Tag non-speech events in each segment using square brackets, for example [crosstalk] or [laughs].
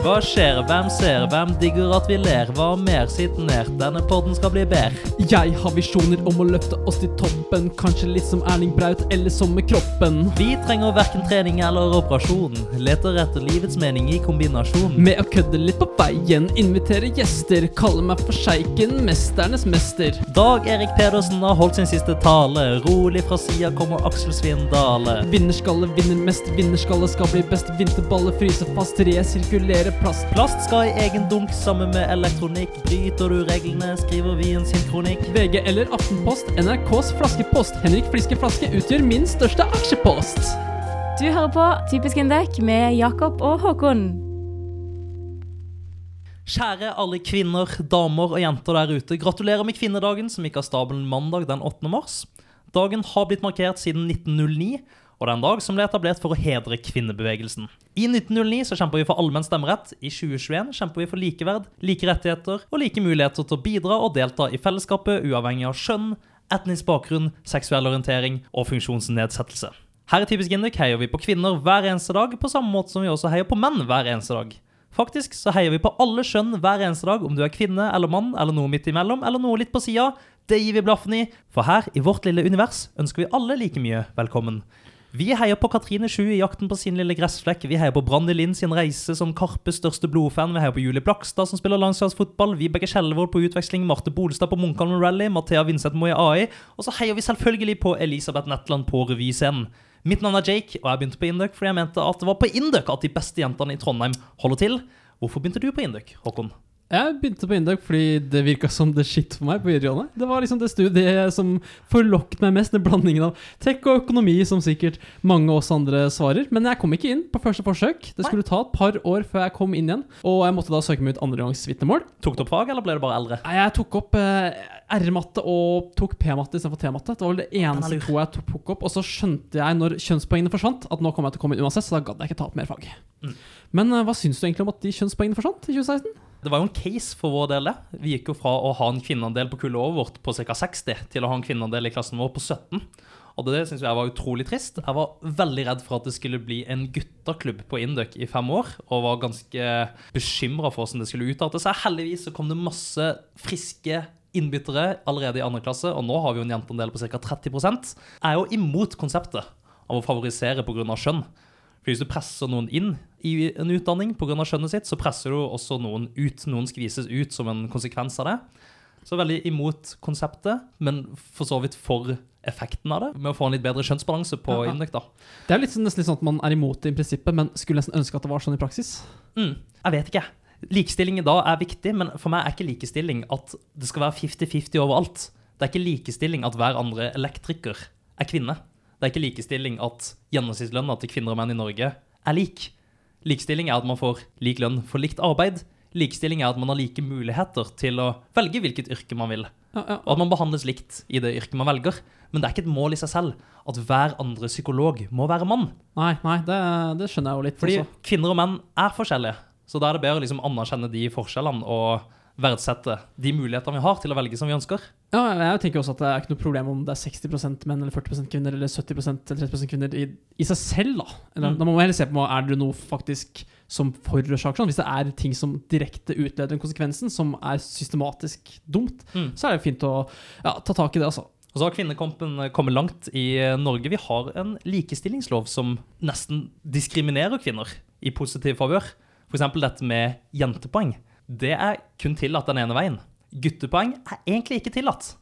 Hva skjer, hvem ser, hvem digger at vi ler? Hva mer? Sitt ned, denne podden skal bli bedre. Jeg har visjoner om å løfte oss til toppen. Kanskje litt som Erling Braut, eller som med kroppen. Vi trenger verken trening eller operasjon. Leter etter livets mening i kombinasjon. Med å kødde litt på veien, invitere gjester. Kalle meg for sjeiken, mesternes mester. Dag Erik Pedersen har holdt sin siste tale. Rolig fra sida kommer Aksel Svindale. Vinnerskalle vinner mest, vinnerskalle skal bli best. Vinterballe fryser fast, resirkulere plast. Plast skal i egen dunk sammen med elektronikk. Bryter du reglene, skriver vi en synkronikk. VG eller Aftenpost, NRKs flaskepost. Henrik Fliske Flaske utgjør min største aksjepost. Du hører på Typisk Indek med Jakob og Håkon. Kjære alle kvinner, damer og jenter der ute. Gratulerer med kvinnedagen, som gikk av stabelen mandag den 8. mars. Dagen har blitt markert siden 1909, og det er en dag som ble etablert for å hedre kvinnebevegelsen. I 1909 så kjemper vi for allmenn stemmerett. I 2021 kjemper vi for likeverd, like rettigheter og like muligheter til å bidra og delta i fellesskapet uavhengig av skjønn, etnisk bakgrunn, seksuell orientering og funksjonsnedsettelse. Her i Typisk Induk heier vi på kvinner hver eneste dag, på samme måte som vi også heier på menn hver eneste dag. Faktisk så heier vi på alle skjønn hver eneste dag, om du er kvinne eller mann eller noe midt imellom eller noe litt på sida. Det gir vi blaffen i, for her i vårt lille univers ønsker vi alle like mye velkommen. Vi heier på Katrine Sju i jakten på sin lille gressflekk. Vi heier på Brandy Lind sin reise som Karpes største blodfan. Vi heier på Julie Blakstad som spiller landslagsfotball. Vibeke Skjelvold på utveksling. Marte Bolstad på Munkholmen Rally. Mathea Vinseth Moe i AI. Og så heier vi selvfølgelig på Elisabeth Netland på revyscenen. Mitt navn er Jake, og jeg begynte på Induc fordi jeg mente at det var på Induc at de beste jentene i Trondheim holder til. Hvorfor begynte du på Induc, Håkon? Jeg begynte på Induc fordi det virka som det shit for meg på videregående. Det var liksom det studiet som forlokket meg mest, den blandingen av tech og økonomi, som sikkert mange av oss andre svarer. Men jeg kom ikke inn på første forsøk. Det skulle ta et par år før jeg kom inn igjen. Og jeg måtte da søke meg ut andregangsvitnemål. Tok du opp fag, eller ble du bare eldre? Nei, Jeg tok opp eh, R-matte og tok P-matte istedenfor T-matte. Det var vel det eneste to jeg tok opp. Og så skjønte jeg når kjønnspoengene forsvant, at nå kommer jeg til å komme inn uansett, så da gadd jeg ikke ta opp mer fag. Mm. Men eh, hva syns du egentlig om at de kjønnspoengene forsvant i 2016? Det var jo en case for vår del, det. Vi gikk jo fra å ha en kvinneandel på kullet vårt på ca. 60 til å ha en kvinneandel i klassen vår på 17. Og det syns jeg var utrolig trist. Jeg var veldig redd for at det skulle bli en gutteklubb på Induc i fem år, og var ganske bekymra for hvordan det skulle utarte seg. Heldigvis så kom det masse friske innbyttere allerede i andre klasse, og nå har vi jo en jenteandel på ca. 30 Jeg er jo imot konseptet av å favorisere pga. kjønn. Hvis du presser noen inn i en utdanning pga. skjønnet sitt, så presser du også noen ut. Noen skvises ut som en konsekvens av det. Så veldig imot konseptet, men for så vidt for effekten av det. Med å få en litt bedre kjønnsbalanse på Ja, ja. Induc, da. Det er sånn- nesten litt sånn at man er imot det i prinsippet, men skulle nesten ønske at det var sånn i praksis. Mm, jeg vet ikke. Likestilling i dag er viktig, men for meg er ikke likestilling at det skal være 50-50 overalt. Det er ikke likestilling at hver andre elektriker er kvinne. Det er ikke likestilling at gjennomsnittslønna til kvinner og menn i Norge er lik. Likestilling er at man får lik lønn for likt arbeid. Likestilling er at man har like muligheter til å velge hvilket yrke man vil. Ja, ja. Og at man behandles likt i det yrket man velger. Men det er ikke et mål i seg selv at hver andre psykolog må være mann. Nei, nei, det, det skjønner jeg jo litt. Fordi også. kvinner og menn er forskjellige. Så da er det bedre å liksom anerkjenne de forskjellene og verdsette de mulighetene vi har til å velge som vi ønsker. Ja, jeg tenker også at det er ikke noe problem om det er 60% menn eller 40% kvinner eller 70% eller 30 kvinner i, i seg selv. Da eller, Mm. da må man heller se på er det noe faktisk som forårsaker sånn. Hvis det er ting som direkte utleder den konsekvensen, som er systematisk dumt, Mm. så er det fint å ja, ta tak i det, altså. Og så har kvinnekampen kommet langt i Norge. Vi har en likestillingslov som nesten diskriminerer kvinner i positiv favør. F.eks. dette med jentepoeng. Det er kun tillatt den ene veien. Guttepoeng er egentlig ikke tillatt.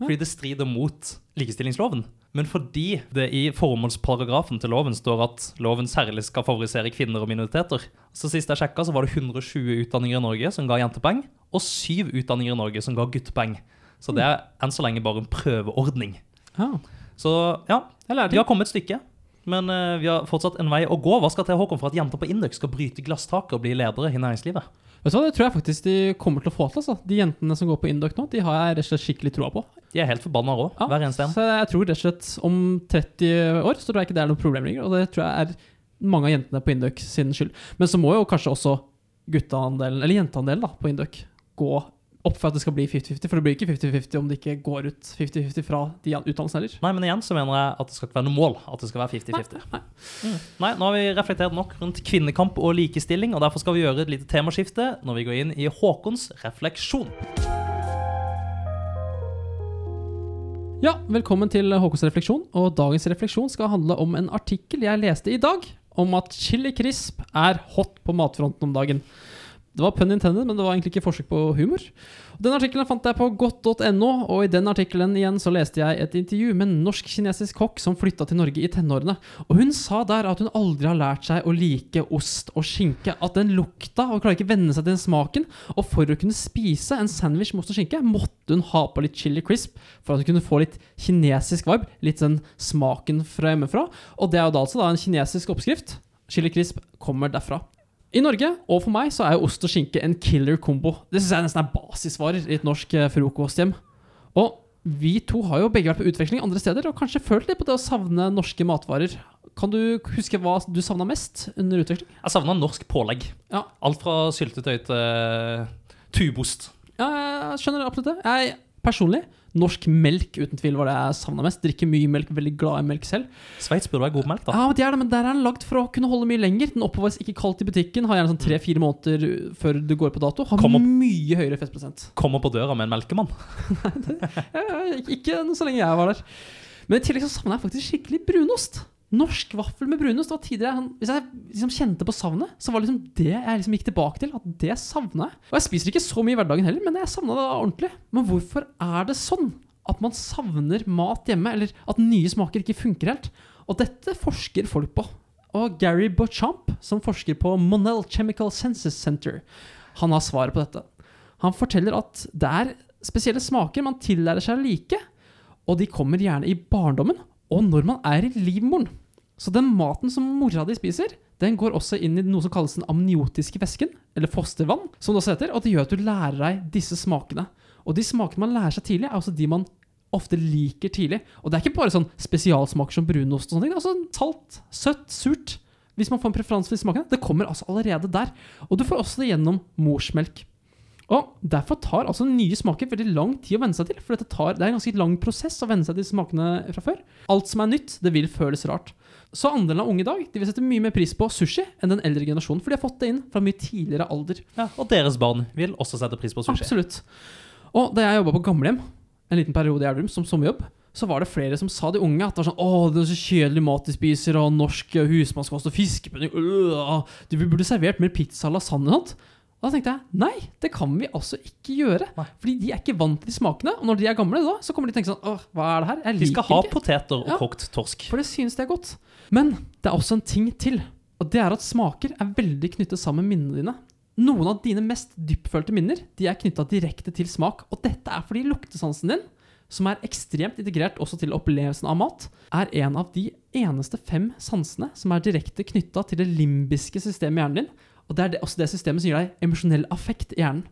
Fordi det strider mot likestillingsloven. Men fordi det i formålsparagrafen til loven står at loven særlig skal favorisere kvinner og minoriteter, så sist jeg sjekka, så var det 120 utdanninger i Norge som ga jentepoeng, og syv utdanninger i Norge som ga guttepoeng. Så det er enn så lenge bare en prøveordning. Ah. Så ja, de har kommet et stykke. Men eh, vi har fortsatt en vei å gå. Hva skal til Håkon, for at jenter på Indøk skal bryte glasstaket og bli ledere i næringslivet? Vet du hva, Det tror jeg faktisk de kommer til å få til. altså. De jentene som går på Induc nå, de har jeg rett og slett skikkelig troa på. De er helt forbanna rå, Ja, hver eneste en. Så jeg tror rett og slett om 30 år så tror jeg ikke det er noe problem lenger. Og det tror jeg er mange av jentene på Induc sin skyld. Men så må jo kanskje også gutteandelen, eller jenteandelen da, på Induc gå opp for at det skal bli 50-50, for det blir ikke 50-50 om det ikke går ut 50-50 fra de utdannelsene heller. Nei, men igjen så mener jeg at det skal ikke være noe mål at det skal være 50-50. Nei. Mm. Nei, nå har vi reflektert nok rundt kvinnekamp og likestilling, og derfor skal vi gjøre et lite temaskifte når vi går inn i Håkons refleksjon. Ja, velkommen til Håkons refleksjon. Og dagens refleksjon skal handle om en artikkel jeg leste i dag om at chili crisp er hot på matfronten om dagen. Det var pun intended, men det var egentlig ikke forsøk på humor. Den artikkelen fant jeg på godt.no, og i den artikkelen igjen så leste jeg et intervju med en norsk-kinesisk kokk som flytta til Norge i tenårene. Og hun sa der at hun aldri har lært seg å like ost og skinke. At den lukta, og klarer ikke venne seg til den smaken. Og for å kunne spise en sandwich med ost og skinke, måtte hun ha på litt chili crisp for at hun kunne få litt kinesisk vibe. Litt sånn smaken fra hjemmefra. Og det er jo da altså da en kinesisk oppskrift. Chili crisp kommer derfra. I Norge, og for meg, så er jo ost og skinke en killer kombo. Det syns jeg nesten er basisvarer i et norsk eh, frokosthjem. Og vi to har jo begge vært på utveksling andre steder og kanskje følt litt på det å savne norske matvarer. Kan du huske hva du savna mest under utveksling? Jeg savna norsk pålegg. Ja. Alt fra syltetøy til tubost. Ja, jeg skjønner absolutt det. Jeg personlig Norsk melk uten tvil var det jeg savna mest. Drikker mye melk, veldig glad i melk selv. Sveits burde være god melk, da. Ja, men det er det, men Der er den lagd for å kunne holde mye lenger. Den oppbevares ikke kaldt i butikken. Har gjerne sånn tre-fire måneder før det går på dato. Har opp. mye høyere festprosent. [laughs] Kommer på døra med en melkemann. [laughs] Ja, ja, ikke så lenge jeg var der. Men i tillegg så savner jeg faktisk skikkelig brunost. Norsk vaffel med brunost. Var tidligere Hvis jeg liksom kjente på savnet, så var liksom det jeg liksom gikk tilbake til. At det savna jeg. Og jeg spiser ikke så mye i hverdagen heller, men jeg savna det ordentlig. Men hvorfor er det sånn at man savner mat hjemme, eller at nye smaker ikke funker helt? Og dette forsker folk på. Og Gary Beauchamp, som forsker på Monell Chemical Senses Center, han har svaret på dette. Han forteller at det er spesielle smaker man tillærer seg å like, og de kommer gjerne i barndommen og når man er i livmoren. Så den maten som mora di spiser, den går også inn i noe som kalles den amniotiske væsken, eller fostervann, som det også heter, og det gjør at du lærer deg disse smakene. Og de smakene man lærer seg tidlig, er også de man ofte liker tidlig. Og det er ikke bare sånn spesialsmaker som brunost og sånne ting. Det er også salt, søtt, surt. Hvis man får en preferanse for de smakene. Det kommer altså allerede der. Og du får også det gjennom morsmelk. Og Derfor tar altså nye smaker veldig lang tid å venne seg til. For tar, det er en ganske lang prosess å venne seg til smakene fra før. Alt som er nytt, det vil føles rart. Så andelen av unge i dag de vil sette mye mer pris på sushi enn den eldre generasjonen. For de har fått det inn fra mye tidligere alder. Ja, og deres barn vil også sette pris på sushi. Absolutt. Og da jeg jobba på gamlehjem, en liten periode i Elverum, som sommerjobb, så var det flere som sa de unge at det var sånn Å, det er så kjedelig mat de spiser, og norsk husmannskost og fiskepudding øh, Du burde servert mer pizza og lasagne og sånt. Og da tenkte jeg nei, det kan vi altså ikke gjøre. Nei. Fordi de er ikke vant til de smakene. Og når de er gamle, da, så kommer de til å tenke sånn Åh, hva er det her? Jeg liker ikke. De skal ha ikke. poteter og Ja. kokt torsk. For det synes det er godt. Men det er også en ting til. Og det er at smaker er veldig knyttet sammen med minnene dine. Noen av dine mest dyptfølte minner de er knytta direkte til smak. Og dette er fordi luktesansen din, som er ekstremt integrert også til opplevelsen av mat, er en av de eneste fem sansene som er direkte knytta til det limbiske systemet i hjernen din. Og det er det, også det systemet som gir deg emosjonell affekt i hjernen.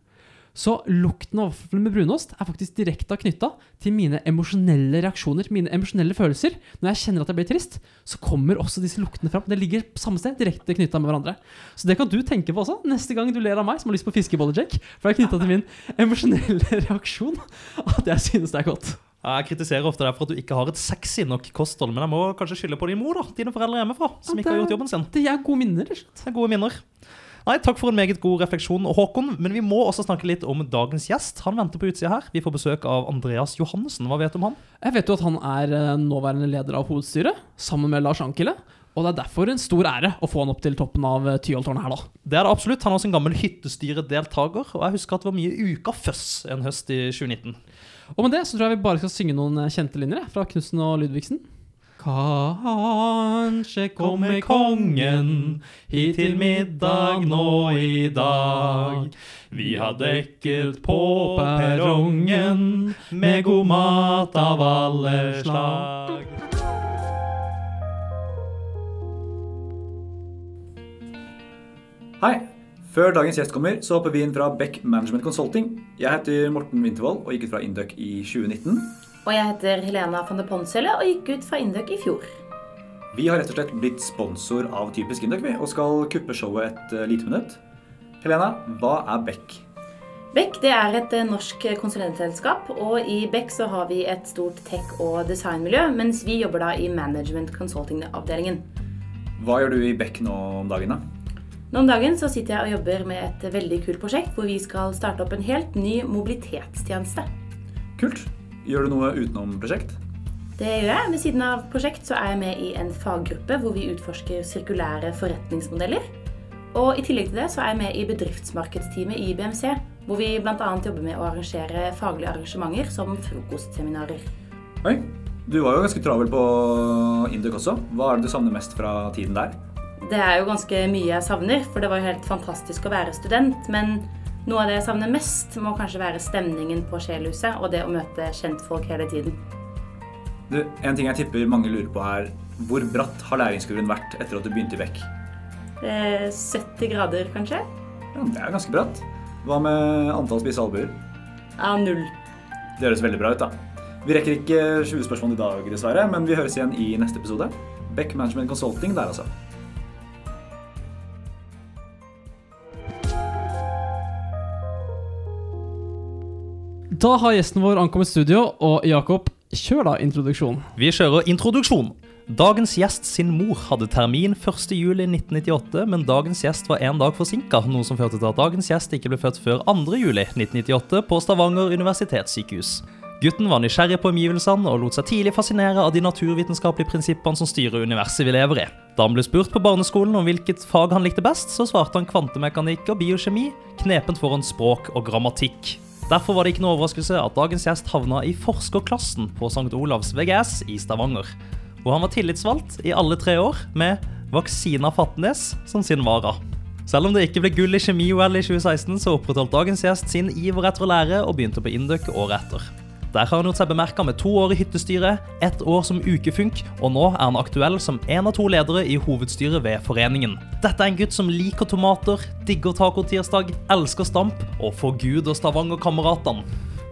Så lukten av vaffel med brunost er faktisk direkte knytta til mine emosjonelle reaksjoner, mine emosjonelle følelser. Når jeg kjenner at jeg blir trist, så kommer også disse luktene fram. Det ligger på samme sted, direkte knytta med hverandre. Så det kan du tenke på også neste gang du ler av meg som har lyst på fiskebolle-Jack. For det er knytta til min emosjonelle [laughs] reaksjon at jeg synes det er godt. Jeg kritiserer ofte deg for at du ikke har et sexy nok kosthold, men jeg må kanskje skylde på din mor, da. Dine foreldre hjemmefra, som Ja, ikke har gjort jobben sin. Det er gode minner. rett og slett. Det er gode minner. Nei, Takk for en meget god refleksjon, Håkon. Men vi må også snakke litt om dagens gjest. Han venter på utsida her. Vi får besøk av Andreas Johannessen. Hva vet du om han? Jeg vet jo at han er eh, nåværende leder av hovedstyret, sammen med Lars Ankele. Og det er derfor en stor ære å få han opp til toppen av eh, Tyholttårnet her, da. Det er det absolutt. Han er også en gammel hyttestyredeltaker. Og jeg husker at det var mye Uka-føss en høst i 2019. Og med det så tror jeg vi bare skal synge noen eh, kjente linjer fra Knutsen og Ludvigsen. Kanskje kommer kongen hit til middag nå i dag. Vi har dekket på perrongen med god mat av alle slag. Hei! Før dagens gjest kommer, så hopper vi inn fra Beck Management Consulting. Jeg heter Morten Wintervold og gikk ut fra Induc i 2019. Og jeg heter Helena van de Ponselle og gikk ut fra Induc i fjor. Vi har rett og slett blitt sponsor av Typisk Induc og skal kuppe showet et uh, lite minutt. Helena, hva er Beck? Beck det er et eh, norsk konsulentselskap, og i Beck så har vi et stort tech- og designmiljø, mens vi jobber da i management consulting-avdelingen. Hva gjør du i Beck nå om dagen, da? Nå om dagen så sitter jeg og jobber med et veldig kult prosjekt hvor vi skal starte opp en helt ny mobilitetstjeneste. Kult. Gjør du noe utenom prosjekt? Det gjør jeg. Ved siden av prosjekt så er jeg med i en faggruppe hvor vi utforsker sirkulære forretningsmodeller. Og i tillegg til det så er jeg med i bedriftsmarkedsteamet i BMC, hvor vi bl.a. jobber med å arrangere faglige arrangementer som frokostseminarer. Oi, du var jo ganske travel på Induk også. Hva er det du savner mest fra tiden der? Det er jo ganske mye jeg savner, for det var jo helt fantastisk å være student. Men noe av det jeg savner mest, må kanskje være stemningen på Sjelhuset og det å møte kjentfolk hele tiden. Du, en ting jeg tipper mange lurer på er hvor bratt har læringskurven vært etter at du begynte i Beck? Eh, 70 grader, kanskje? Ja, det er ganske bratt. Hva med antall spisse albuer? Ja, null. Det høres veldig bra ut, da. Vi rekker ikke 20 spørsmål i dag, dessverre, men vi høres igjen i neste episode. Beck Management Consulting der, altså. Da har gjesten vår ankommet studio, og Jakob, kjør da introduksjon. Vi kjører introduksjon. Dagens gjest sin mor hadde termin 1.7.1998, men dagens gjest var en dag forsinka, noe som førte til at dagens gjest ikke ble født før 2.7.1998 på Stavanger universitetssykehus. Gutten var nysgjerrig på omgivelsene og lot seg tidlig fascinere av de naturvitenskapelige prinsippene som styrer universet vi lever i. Da han ble spurt på barneskolen om hvilket fag han likte best, så svarte han kvantemekanikk og biokjemi, knepent foran språk og grammatikk. Derfor var det ikke noe overraskelse at dagens gjest havna i forskerklassen på St. Olavs VGS i Stavanger. Og han var tillitsvalgt i alle tre år, med Vaksina Fatnes som sin vara. Selv om det ikke ble gull i kjemi-OL i 2016, så opprettholdt dagens gjest sin iver etter å lære og begynte på Induc året etter. Der har han gjort seg bemerka med to år i hyttestyret, ett år som ukefunk, og nå er han aktuell som en av to ledere i hovedstyret ved foreningen. Dette er en gutt som liker tomater, digger tacotirsdag, elsker stamp og forguder Stavanger-kameratene.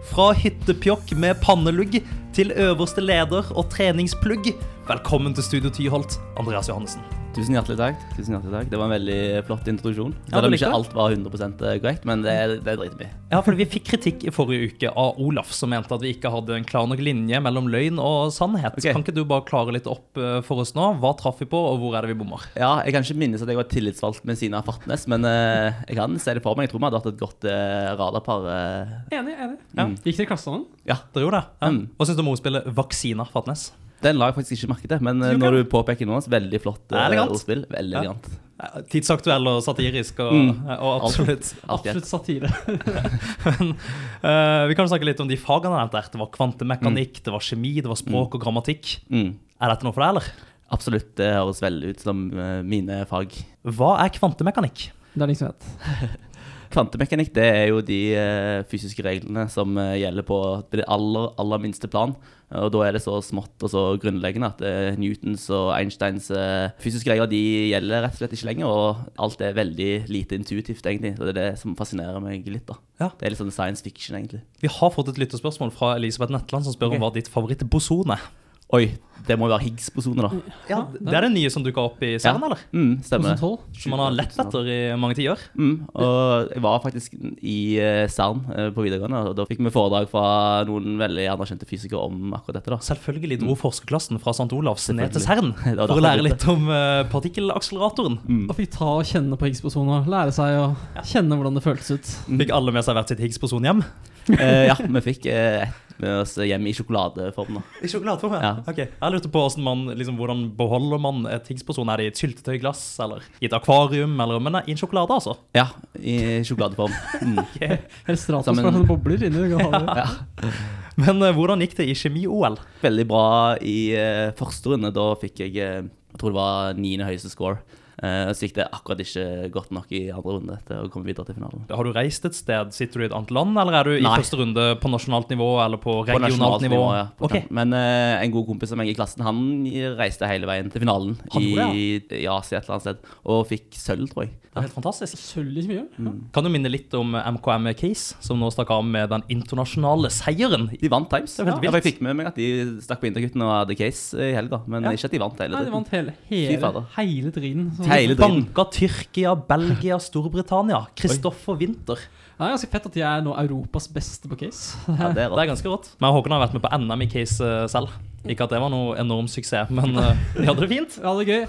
Fra hyttepjokk med pannelugg til øverste leder og treningsplugg. Velkommen til Studio Tyholt, Andreas Johannessen. Tusen hjertelig takk. Tusen hjertelig takk. Det var en veldig flott introduksjon. Ja, Selv om ikke alt var 100% korrekt, men det, det driter vi. Ja, for Vi fikk kritikk i forrige uke av Olaf, som mente at vi ikke hadde en klar nok linje mellom løgn og sannhet. Okay. Kan ikke du bare klare litt opp eh, for oss nå? Hva traff vi på, og hvor er det vi bommer? Ja, Jeg kan ikke minnes at jeg var tillitsvalgt med Sina Fartnes, men uh, jeg kan se det for meg. Jeg tror vi hadde hatt et godt uh, radarpar. Uh. Enig, enig. Ja. Gikk dere i klasse ja, Dere gjorde det? Ja. Mm. Hva syns du om ordspillet Vaksina Fatnes? Den la jeg faktisk ikke merke til, men eh, Jo, når du påpeker noe, veldig flott Det eh, elegant. ordspill. Veldig Ja. elegant. Eh, Tidsaktuell og satirisk og, Mm. og absolutt. Absolutt satire. [laughs] Men, uh, vi kan jo snakke litt om de fagene jeg nevnte. Det var kvantemekanikk, det var kjemi, det var språk og grammatikk. Mm. Er dette noe for deg, eller? Absolutt. Det høres veldig ut som mine fag. Hva er kvantemekanikk? Det er liksom et. Kvantemekanikk det er jo de eh, fysiske reglene som eh, gjelder på det aller, aller minste plan. Og da er det så smått og så grunnleggende at eh, Newtons og Einsteins fysiske regler de gjelder rett og slett ikke lenger. Og alt er veldig lite intuitivt, egentlig. Og det er det som fascinerer meg litt. da. Ja. Det er litt sånn science fiction, egentlig. Vi har fått et lytterspørsmål fra Elisabeth Netland som spør okay. om hva ditt favorittboson er. Oi, det må jo være Higgs-bosoner, da. Ja, Det er det nye som dukka opp i serien, eller? Mm, stemmer. 2012. Som man har lett etter i mange tiår. Mm, og jeg var faktisk i eh, CERN eh, på videregående, og da fikk vi foredrag fra noen veldig anerkjente fysikere om akkurat dette. da. Selvfølgelig dro forskerklassen fra St. Olavs ned til CERN [laughs] for å lære litt om partikkelakseleratoren. partikkelakseleratoren. Og fikk ta og kjenne på Higgs-bosonen og lære seg å kjenne hvordan det føltes ut. Fikk alle med seg hvert sitt Higgs-boson hjem? Eh, ja, vi fikk eh, et med oss hjem i sjokoladeform. da. I sjokoladeform, Ja. Ok, Jeg lurte på hvordan, man, liksom, hvordan beholder man et Higgs-boson? Er det i et syltetøyglass eller i et akvarium? Eller, men nei, i en sjokolade, altså. Ja, i sjokoladeform. Mm. [laughs] Helt stratos med sånne bobler inni. det. [laughs] Ja. Men eh, hvordan gikk det i kjemi-OL? Veldig bra i uh, første runde. Da fikk jeg uh, jeg tror det var niende høyeste score. Eh, så gikk det akkurat ikke godt nok i andre runde til å komme videre til finalen. Har du reist et sted? Sitter du i et annet land, eller er du i Nei. første runde på nasjonalt nivå eller på På regionalt nasjonalt nivå? nivå, ja. På Ok. Men uh, en god kompis av meg i klassen, han reiste hele veien til finalen Han i, ja. i Asia et eller annet sted, og fikk sølv, tror jeg. Det er helt fantastisk. Sølv i mye. Mm. Kan du minne litt om MKM Case, som nå stakk av med den internasjonale seieren? De vant Times. Det var helt Ja, vilt. jeg fikk med meg at de stakk på Intergutten og hadde case i helga, men Ja. ikke at de vant hele Nei, de vant hele, hele, hele driten. Hele driten. banka Tyrkia, Belgia, Storbritannia. Kristoffer Winther. Det er ganske fett at de er nå Europas beste på case. Ja, det er [laughs] Det er ganske rått. Men Håkon har vært med på NM i case eh, selv. Ikke at det var noe enorm suksess, men eh, de hadde det fint. [laughs] Ja, det er gøy.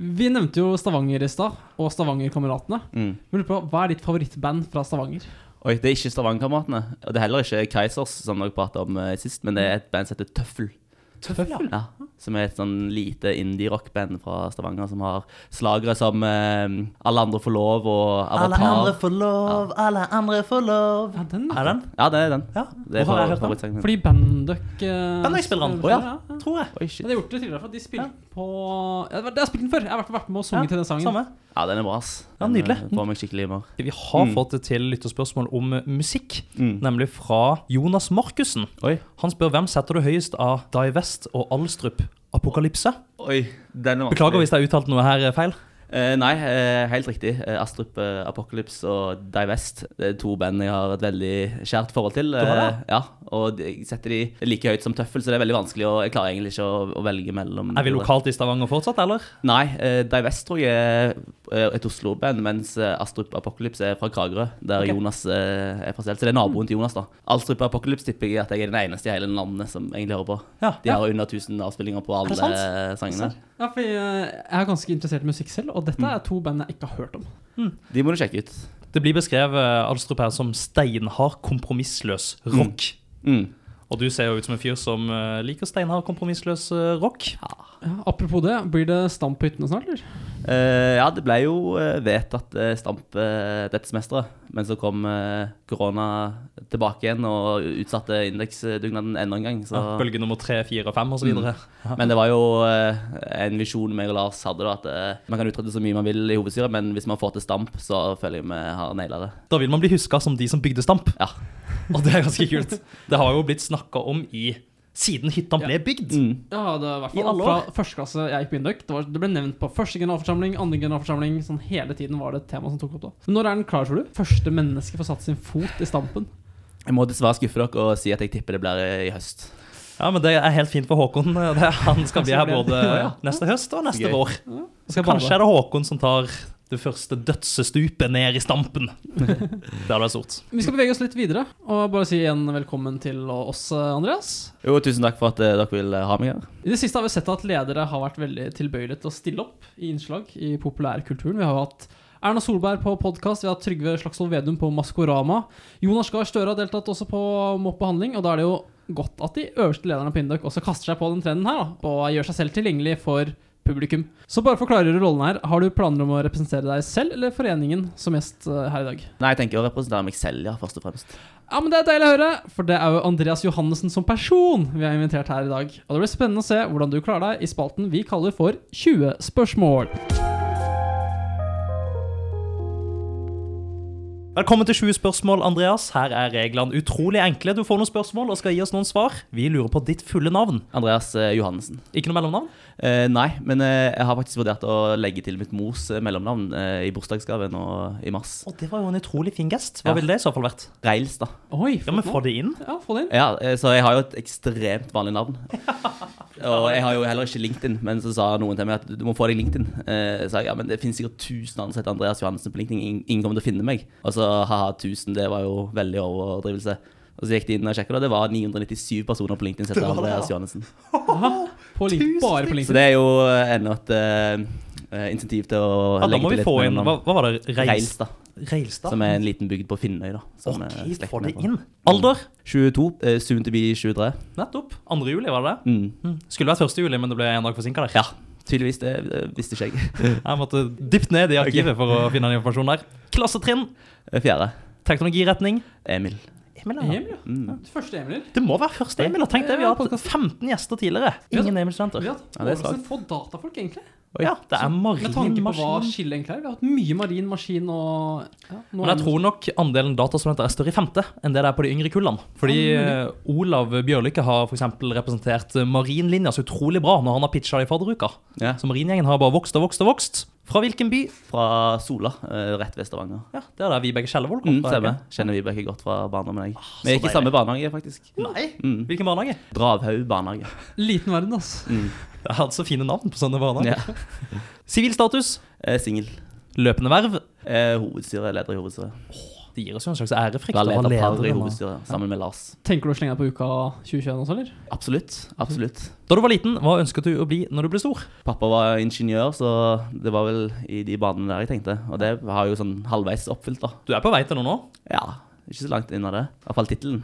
Vi nevnte jo Stavanger i stad, og Stavanger-kameratene. Mm. Hva er ditt favorittband fra Stavanger? Oi, det er ikke Stavanger-kameratene. Og det er heller ikke Keisers, som dere pratet om eh, sist, men det er et band som heter Tøffel. Tøffel, ja. Ja, som er et sånn lite indie-rockband fra Stavanger som har slagere som eh, Alle andre får lov og Alle andre får lov, alle andre får lov. Ja, den, Er den? Ja, det er den. Ja. Det er Hvor har jeg hørt den? Fordi Banduck uh, Banduck spiller han. Å, ja. ja. Tror jeg. Oi, Ja, shit. de har gjort det tidligere, for de spilte på ja, det var- Det har jeg spilt den før. Jeg har vært, med og sunget Ja, til den sangen. Samme. Ja, den er bra, ass. Ja, nydelig. eh, Får meg skikkelig humør. Vi har Mm. fått til lytterspørsmål om musikk, Mm. nemlig fra Jonas Markussen. Oi. Han spør hvem setter du høyest av Die West og Alstrup Apokalypse. Oi, den er. Beklager hvis jeg har uttalt noe her eh, feil. Eh, nei, eh, helt riktig. Eh, Astrup eh, Apocalypse og Divest. Det er to band jeg har et veldig kjært forhold til. har det? Eh, ja, og de- jeg setter de like høyt som Tøffel, så det er veldig vanskelig. Og jeg klarer egentlig ikke å, å velge mellom Er vi lokalt i Stavanger fortsatt, eller? Nei, eh, Divest tror jeg er et Oslo-band, mens Astrup Apocalypse er fra Kragerø, der okay. Jonas er fra selv. Så det er naboen til Jonas, da. Astrup Apocalypse tipper jeg at jeg er den eneste i hele landet som egentlig hører på. Ja. De har under 1000 avspillinger på alle sangene. Ja, for jeg, jeg er ganske interessert i musikk selv, og dette er to band jeg ikke har hørt om. De må du sjekke ut. Det blir beskrevet eh, Alstrup her som steinhard, kompromissløs rock. Mm. Og du ser jo ut som en fyr som eh, liker steinhard, kompromissløs rock. rock. Ja, apropos det, blir det stamp på hyttene snart, eller? Eh, ja, det ble jo uh, vedtatt uh, stamp eh, dette semesteret. Men så kom eh, korona tilbake igjen og utsatte indeksdugnaden enda en gang. Så. Ja, bølge nummer tre, fire, fem osv. Mm. Men det var jo eh, en visjon meg og Lars hadde, da, at eh, man kan utrette så mye man vil i hovedstyret, men hvis man får til stamp, så føler jeg vi har naila det. Da vil man bli huska som de som bygde Stamp. Ja. Og det er ganske kult. Det har jo blitt snakka om i siden hytta ble bygd. Mm. Ja, det var i hvert fall fra første klasse jeg gikk på Induc. Det, det ble nevnt på første generalforsamling, andre generalforsamling. Sånn hele tiden var det et tema som tok opp da. Når er den klar, tror du? Første menneske får satt sin fot i stampen. Jeg må dessverre skuffe dere og si at jeg tipper det blir i høst. Ja, men Det er helt fint for Håkon. Han skal bli her både Ja, [laughs] ja. neste høst og neste Gøy. vår. Kanskje er det Håkon som tar det første dødsestupet ned i stampen. [laughs] Det hadde vært stort. Vi skal bevege oss litt videre, og bare si igjen velkommen til oss, Andreas. Jo, tusen takk for at eh, dere vil eh, ha meg her. I det siste har vi sett at ledere har vært veldig tilbøyelige til å stille opp i innslag i populærkulturen. Vi har hatt Erna Solberg på podkast, vi har hatt Trygve Slagsvold Vedum på Maskorama. Jonas Gahr Støre har deltatt også på Mopp behandling, og da er det jo godt at de øverste lederne på Induc også kaster seg på den trenden her, da, og gjør seg selv tilgjengelig for publikum. Så bare for å klargjøre rollen her, har du planer om å representere deg selv eller foreningen som gjest eh, her i dag? Nei, jeg tenker å representere meg selv, ja, først og fremst. Ja, men Det er deilig å høre, for det er jo Andreas Johannessen som person vi har invitert her i dag. Og det blir spennende å se hvordan du klarer deg i spalten vi kaller for 20 spørsmål. Velkommen til 20 spørsmål, Andreas. Her er reglene utrolig enkle. Du får noen spørsmål og skal gi oss noen svar. Vi lurer på ditt fulle navn. Andreas eh, Johannessen. Ikke noe mellomnavn? Eh, nei, men eh, jeg har faktisk vurdert å legge til mitt mors eh, mellomnavn eh, i bursdagsgave nå i mars. Å, det var jo en utrolig fin gest. Hva Ja. ville det i så fall vært? Reils, da. Oi, Ja, men Få det inn. Ja, få det inn. Ja, eh, så jeg har jo et ekstremt vanlig navn. [laughs] Og jeg har jo heller ikke LinkedIn, men så sa noen til meg at du må få deg LinkedIn. Eh, Så sa jeg ja, men det finnes sikkert tusen andre som heter Andreas Johannessen på LinkedIn. Ingen ingen kommer til å finne meg. Og så ha-ha, tusen, det var jo veldig overdrivelse. Og så gikk de inn og sjekka, og det var 997 personer på LinkedIn som Det var det, Andreas. Johannessen. Bare på LinkedIn. Så det er jo ennå enda et uh, insentiv til å Ja, da må vi få inn. Hva, hva var det? Reils, Reilstad, Reilstad? som er en liten bygd på Finnøy, da. Som Ok, er slekt det inn. Alder? 22, eh, soon to be 23. Nettopp. 2. juli, var det det? Mm. Mm. Skulle vært 1. juli, men det ble en dag forsinka der. Ja, tydeligvis. Det, det visste ikke jeg. [laughs] Jeg måtte dypt ned i arkivet for å finne den informasjonen der. Klassetrinn. Eh, Fjerde. Teknologiretning. Emil. Emil, ja. Emil, ja. Mm. Første Emil. Det må være første Emil. Tenk det, vi har hatt 15 gjester tidligere. Ingen Emil-studenter. Vi har hatt få datafolk, egentlig. Ja, det er Med tanke på hva skillet egentlig er. Vi har hatt mye marin maskin og ja, Men jeg tror nok andelen datastudenter er større i femte enn det det er på de yngre kullene. Fordi Ja, eh, Olav Bjørlykke har for eksempel representert marinlinja så utrolig bra når han har pitcha i fadderuka. Ja. Så maringjengen har bare vokst og vokst og vokst. Fra hvilken by? Fra Sola, eh, rett ved Stavanger. Ja, Det er der Vibeke Skjellevold Mm, kommer fra. Mm? Kjenner Vibeke godt fra barndommen. jeg. så Vi gikk i samme barnehage, faktisk. Nei, Mm. hvilken barnehage? Dravhaug barnehage. [laughs] Liten verden, altså. Mm. [laughs] Jeg hatt så fine navn på sånne barnehager. Ja. [laughs] Sivilstatus? Eh, Singel. Løpende verv? Eh, hovedstyre, leder i hovedstyret. Det gir oss jo en slags ærefrykt Var ha lederpar i hovedstyret sammen med Lars. Tenker du å slenge deg på uka 2021 også, eller? Absolutt. Absolutt. Da du var liten, hva ønsket du å bli når du ble stor? Pappa var ingeniør, så det var vel i de banene der jeg tenkte. Og det har jo sånn halvveis oppfylt, da. Du er på vei til noe nå. Ja, ikke så langt unna det. I hvert fall tittelen.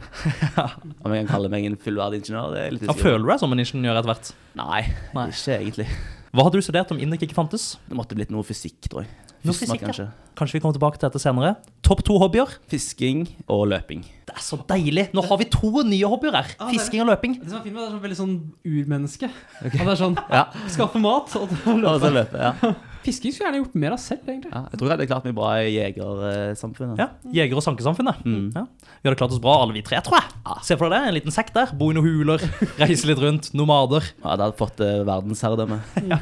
[laughs] Om jeg kan kalle meg en fullverdig ingeniør, det er litt usikker føler du deg som en ingeniør etter hvert? Nei, Nei. ikke egentlig. Hva hadde du studert om Indek ikke fantes? Det måtte blitt noe fysikk, tror jeg. Noe Fysikk, kanskje. Kanskje vi kommer tilbake til dette senere. Topp to hobbyer? Fisking og løping. Det er så deilig! Nå har vi to nye hobbyer her. Ah, Fisking og løping. Det som er fint med det, er sånn veldig sånn urmenneske. At det er sånn Ja, skaffe mat og og så løpe. løpe. Ja. Fisking skulle jeg gjerne gjort mer av selv, egentlig. ja. Jeg tror jeg hadde klart meg bra i jegersamfunnet. Ja, Jeger- og sankesamfunnet. Mm. Ja. Vi hadde klart oss bra, alle vi tre, tror jeg. Se for deg det, en liten sekk der. Bo i noen huler, [laughs] reise litt rundt. Nomader. Ja, det hadde fått uh, verdensherredømme. [laughs]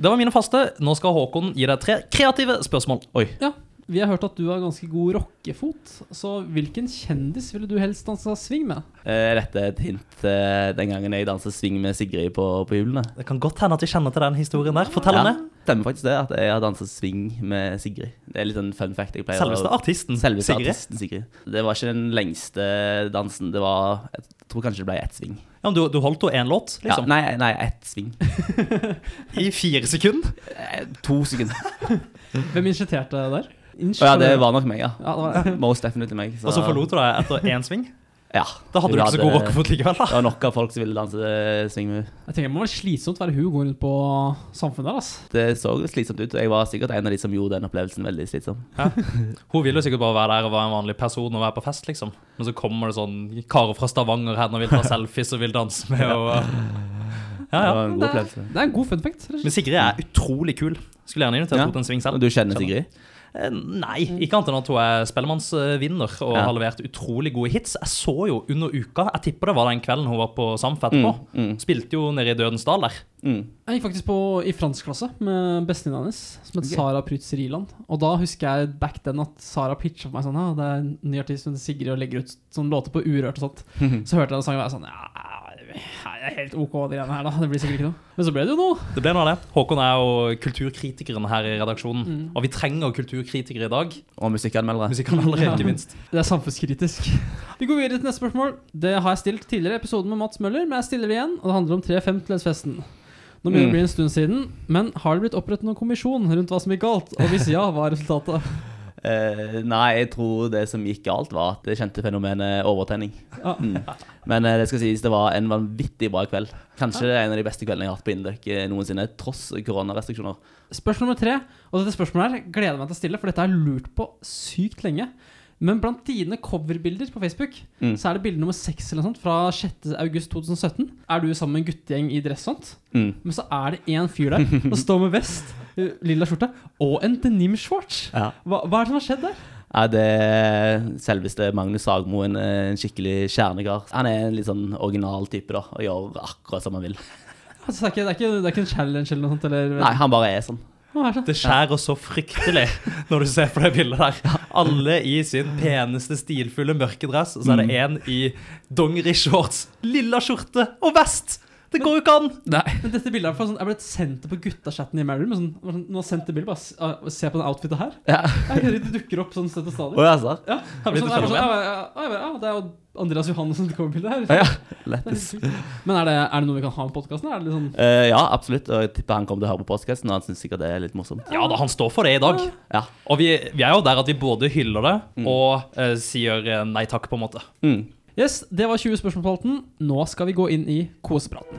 Det var mine faste. Nå skal Håkon gi deg tre kreative spørsmål. Oi. Ja, vi har hørt at du har ganske god rockefot, så hvilken kjendis ville du helst danse swing med? Er dette et hint eh, den gangen jeg danset swing med Sigrid på, på hjulene? Det kan godt hende at vi kjenner til den historien der. Fortell om Ja, det. stemmer faktisk det, at jeg har danset swing med Sigrid. Det er litt sånn fun fact. jeg pleier Selveste artisten Selveste Sigrid. artisten Sigrid. Det var ikke den lengste dansen. Det var Jeg tror kanskje det ble ett sving. Ja, men du, du holdt jo én låt, Ja, liksom. nei, nei, ett sving. [laughs] I fire sekunder. Eh, To sekunder. [laughs] Hvem initierte det der? Å ja, det var nok meg, ja. Ja, det var det. Most definitely meg. Og så forlot du deg etter én sving. Ja. Da hadde du ikke så god rockefot likevel, da. Det var nok av folk som ville danse swingmove. swing med Jeg tenker Det må være slitsomt å være hun og gå rundt på samfunnet der, ass. Det så slitsomt ut, og jeg var sikkert en av de som gjorde den opplevelsen veldig slitsom. Hun ville jo sikkert bare være der og være en vanlig person og være på fest, liksom. Men så kommer det sånn karer fra Stavanger her og vil ta [laughs] selfies og vil danse med og Ja, Det var en god opplevelse. Det er en god fun fact. Men Sigrid er utrolig kul. Skulle gjerne invitert Ja. henne til en sving selv. Du kjenner Sigrid? Eh, Nei, ikke annet enn at hun er spellemannsvinner og Ja. har levert utrolig gode hits. Jeg så jo under uka, jeg tipper det var den kvelden hun var på Samf etterpå. Mm, mm, Spilte jo nede i Dødens dal der. mm. Jeg gikk faktisk på i franskklasse med bestevenninna hennes, som het okay. Sara Prytz Riland. Og da husker jeg back then at Sara pitcha for meg sånn Ja, det er en ny artist som heter Sigrid og legger ut sånn låter på Urørt og sånt. [laughs] Så hørte jeg den sangen og jeg var sånn Ja, det er helt ok, de greiene her, da. Det blir sikkert ikke noe. Men så ble det jo noe. Det ble noe av det. Håkon er jo kulturkritikeren her i redaksjonen. Mm. Og vi trenger kulturkritikere i dag. Og musikkanmeldere. Musikkanmeldere, ikke minst. Det er samfunnskritisk. Vi går videre til neste spørsmål. Det har jeg stilt tidligere i episoden med Mats Møller, men jeg stiller det igjen. Og det handler om 350-festen. Nå begynner det å bli en stund siden, men har det blitt opprettet noen kommisjon rundt hva som gikk galt? Og hvis ja, hva er resultatet? Eh, nei, jeg tror det som gikk galt, var at det kjente fenomenet overtenning. Ja. Mm. Men uh, det skal sies, det var en vanvittig bra kveld. Kanskje er en av de beste kveldene jeg har hatt på Indøk eh, noensinne, tross koronarestriksjoner. Spørsmål nummer tre, og dette spørsmålet her gleder jeg meg til å stille, for dette har jeg lurt på sykt lenge. Men blant dine coverbilder på Facebook Mm. så er det bilde nummer seks eller noe sånt fra 6. august 2017. Er du sammen med en guttegjeng i dress sånt? Mm. Men så er det en fyr der som står med vest, uh, lilla skjorte, og en denim-shorts. Ja. Hva, hva er det som har skjedd der? Ja, det er selveste Magnus Sagmo, en, eh, en skikkelig kjernekar. Han er en litt sånn original type, da, og gjør akkurat som han vil. Altså, det, er ikke, det, er ikke, det er ikke en challenge eller noe sånt? Eller, Nei, han bare er sånn. Er det? Skjærer så fryktelig når du ser på det bildet der. Alle i sin peneste, stilfulle mørkedress, og så er det en i dongerishorts, lilla skjorte og vest! Det går jo ikke an! Nei. Men dette bildet er, for sånn, er blitt sendt på guttachatten i Marriott. Sånn, sånn, nå har jeg sendt det bildet, bare ah, se på den outfitet her. Ja. Jeg Det dukker opp sånn støtt og stadig. Oh, ja, så. Ja, sånn, jeg sånn, ja, ja, ja, ja, det er jo Andreas Johannessen som kommer bildet her. Ja, ja. [laughs] Lettest. Men er det, er det noe vi kan ha med podkasten? Det sånn Eh, ja, absolutt. Og jeg tipper han kommer til å høre på podkasten, og han syns sikkert det er litt morsomt. Ja da, han står for det i dag. Ja. Og vi, vi er jo der at vi både hyller det og uh, sier eh, nei takk, på en måte. Mm. Yes, det var 20 spørsmål på. Nå skal vi gå inn i kosepraten.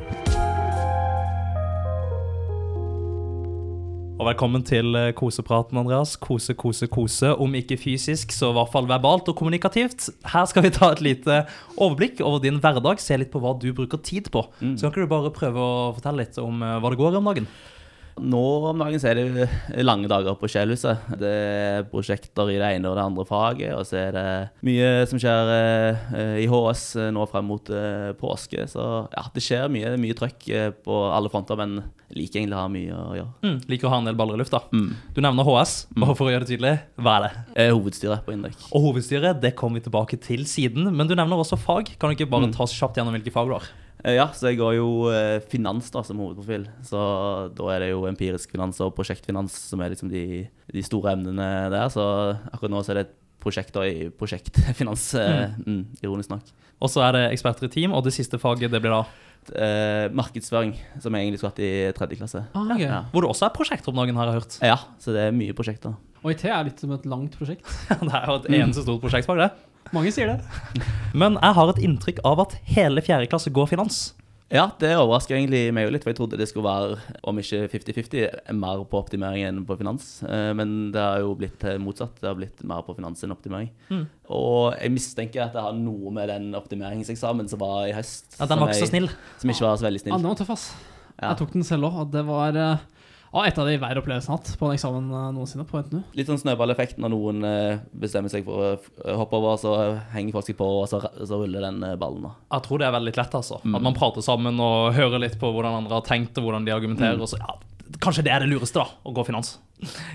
Og velkommen til eh, kosepraten, Andreas. Kose, kose, kose. Om ikke fysisk, så i hvert fall verbalt og kommunikativt. Her skal vi ta et lite overblikk over din hverdag, se litt på hva du bruker tid på. Mm. Så kan ikke du bare prøve å fortelle litt om eh, hva det går i om dagen? Nå om dagen så er det lange dager på Skjellhuset. Det er prosjekter i det ene og det andre faget, og så er det mye som skjer eh, i HS nå frem mot eh, påske. Så ja, det skjer mye, mye trøkk eh, på alle fronter, men liker egentlig å ha mye å gjøre. Mm, liker å ha en del baller i lufta. Mm. Du nevner HS, bare for å gjøre det tydelig. Hva er det? Eh, hovedstyret på Indrek. Og hovedstyret det kommer vi tilbake til siden, men du nevner også fag. Kan du ikke bare ta oss kjapt gjennom hvilke fag du har? Eh, Ja, så jeg går jo eh, finans da som hovedprofil. Så da er det jo empirisk finans og prosjektfinans som er liksom de, de store emnene der. Så akkurat nå så er det prosjekter i prosjektfinans, mm. mm, ironisk nok. Og så er det eksperter i team, og det siste faget det blir da Eh, markedsføring, som jeg egentlig skulle hatt i tredje klasse. Ah, okay. Ja. Hvor det også er prosjekter om dagen, har jeg hørt. ja, så det er mye prosjekter. Og IT er litt som et langt prosjekt. [laughs] Det er jo et eneste stort prosjektfag, det. Mange sier det. [laughs] Men jeg har et inntrykk av at hele fjerde klasse går finans. Ja, det overrasker egentlig meg litt, for jeg trodde det skulle være, om ikke 50-50, mer på optimering enn på finans. Eh, Men det har jo blitt eh, motsatt. Det har blitt mer på finans enn optimering. Mm. Og jeg mistenker at det har noe med den optimeringseksamen som var i høst. Ja, den var ikke så snill. Som ikke var så veldig snill. Ja, den var tøff, ass. Ja. Jeg tok den selv òg, og det var eh, ja, et av de verre opplevelsene jeg har hatt på en eksamen eh, noensinne på NTNU. Litt sånn snøballeffekt når noen eh, bestemmer seg for å hoppe over, så henger folk seg på, og så, så ruller den eh, ballen. da. Jeg tror det er veldig lett, altså. At man prater sammen og hører litt på hvordan andre har tenkt, og hvordan de argumenterer. Og så, ja, kanskje det er det lureste, da, å gå finans.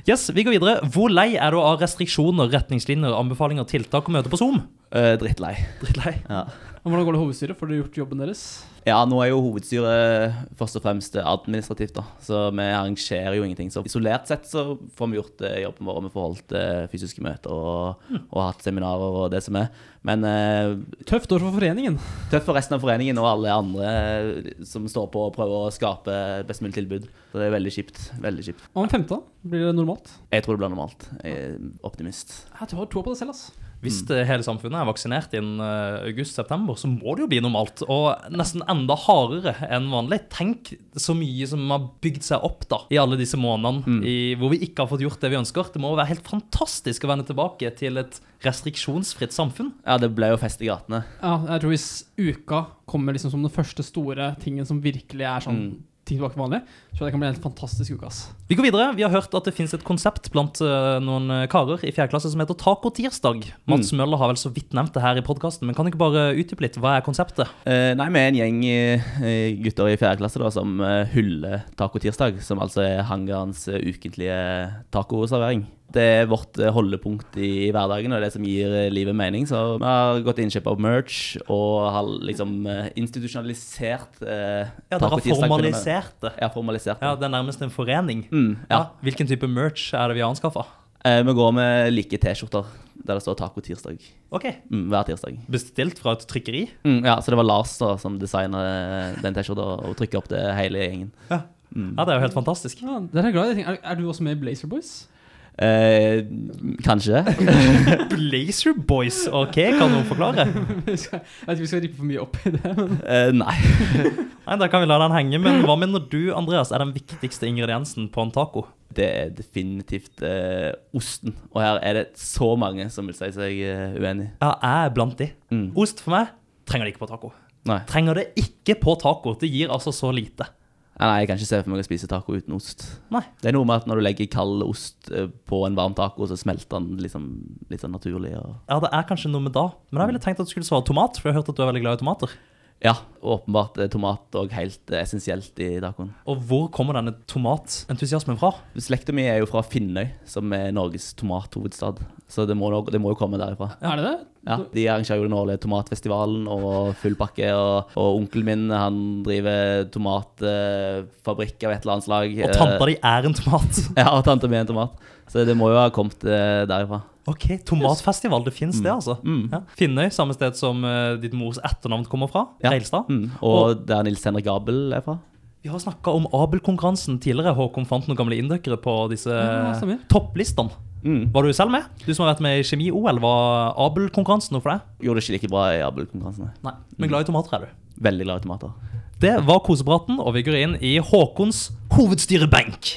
Yes, vi går videre. Hvor lei er du av restriksjoner, retningslinjer, anbefalinger, tiltak og møter på Zoom? Eh, drittlei. Drittlei. Ja. Hvordan går det i hovedstyret? Får dere gjort jobben deres? Ja, nå er jo hovedstyret først og fremst administrativt, da. Så vi arrangerer jo ingenting. Så isolert sett så får vi gjort eh, jobben vår. Vi får holdt eh, fysiske møter og, og hatt seminarer og det som er. Men eh, Tøft år for foreningen. tøft for resten av foreningen og alle andre som står på og prøver å skape best mulig tilbud. Så det er veldig kjipt. Veldig kjipt. Og om femte? Blir det normalt? Jeg tror det blir normalt. Jeg er optimist. Jeg har tro på det selv, ass. Hvis eh, hele samfunnet er vaksinert innen eh, august-september, så må det jo bli normalt. Og nesten enda hardere enn vanlig. Tenk så mye som har bygd seg opp da, i alle disse månedene i, hvor vi ikke har fått gjort det vi ønsker. Det må være helt fantastisk å vende tilbake til et restriksjonsfritt samfunn. Ja, det ble jo fest i gatene. Ja, jeg tror hvis uka kommer liksom som den første store tingen som virkelig er sånn Mm. Ting tilbake ikke vanlig, så det kan bli en helt fantastisk uke, ass. Vi går videre. Vi har hørt at det finnes et konsept blant eh, noen eh, karer i fjerde klasse som heter tacotirsdag. Mats Møller har vel så vidt nevnt det her i podkasten, men kan du ikke bare utdype litt? Hva er konseptet? Eh, nei, vi er en gjeng eh, gutter i fjerde klasse da, som hyller tacotirsdag, som altså er hangarens ukentlige tacoservering. Det er vårt eh, holdepunkt i, hverdagen, og det som gir eh, livet mening. Så vi har gått innkjøp av merch og har liksom eh, institusjonalisert eh, Ja, Dere har formalisert det. Ja, formalisert. Ja, det. Det er nærmest en forening. Mm, ja. Ja. Hvilken type merch er det vi har anskaffa? Eh, vi går med like T-skjorter der det står tacotirsdag Ok. mm, hver tirsdag. Bestilt fra et trykkeri? Mm, ja, så det var Lars da, som designa den T-skjorta og trykka opp det hele gjengen. Ja. Mm. Ja, det er jo helt fantastisk. Ja, er glad i ting. Er, er du også med i Blazer Boys? Eh, kanskje. [laughs] Blazer Boys, ok, kan noen forklare? [laughs] Jeg vet ikke om vi skal rippe for mye opp i det, men Eh, nei. [laughs] Nei, Da kan vi la den henge, men hva mener du, Andreas, er den viktigste ingrediensen på en taco? Det er definitivt eh, osten. Og her er det så mange som vil si seg eh, uenig. Ja, jeg er blant de. Mm. Ost for meg trenger det ikke på taco. Nei. Trenger det ikke på taco. Det gir altså så lite. Nei, jeg kan ikke se for meg å spise taco uten ost. Nei. Det er noe med at når du legger kald ost eh, på en varm taco, så smelter den liksom litt sånn naturlig. Og... Ja, det er kanskje noe med da. Men jeg ville tenkt at du skulle svare tomat, for jeg har hørt at du er veldig glad i tomater. Ja, åpenbart er tomat òg helt eh, essensielt i tacoen. Og hvor kommer denne tomatentusiasmen fra? Slekta mi er jo fra Finnøy, som er Norges tomathovedstad. Så det må, det må jo komme derifra. er det det? Ja, De arrangerer jo den årlige tomatfestivalen og full pakke. Og, og onkelen min han driver tomatfabrikk av et eller annet slag. Og tanta di er en tomat. [laughs] Ja, og tanta mi er en tomat. Så det må jo ha kommet eh, derifra. Ok, tomatfestival, det fins det, altså. Mm. Ja. Finnøy, samme sted som eh, ditt mors etternavn kommer fra. Ja. Reilstad. Mm. Og der Nils Henrik Abel er fra. Vi har snakka om Abel-konkurransen tidligere. Håkon fant noen gamle inndøkkere på disse Ja, stemmer. topplistene. Mm. Var du selv med? Du som har vært med i Kjemi-OL, var Abel-konkurransen noe for deg? Gjorde det ikke like bra i Abel-konkurransen Nei, men glad i tomater er du. Veldig glad i tomater. Det var kosepraten, og vi går inn i Håkons hovedstyrebenk.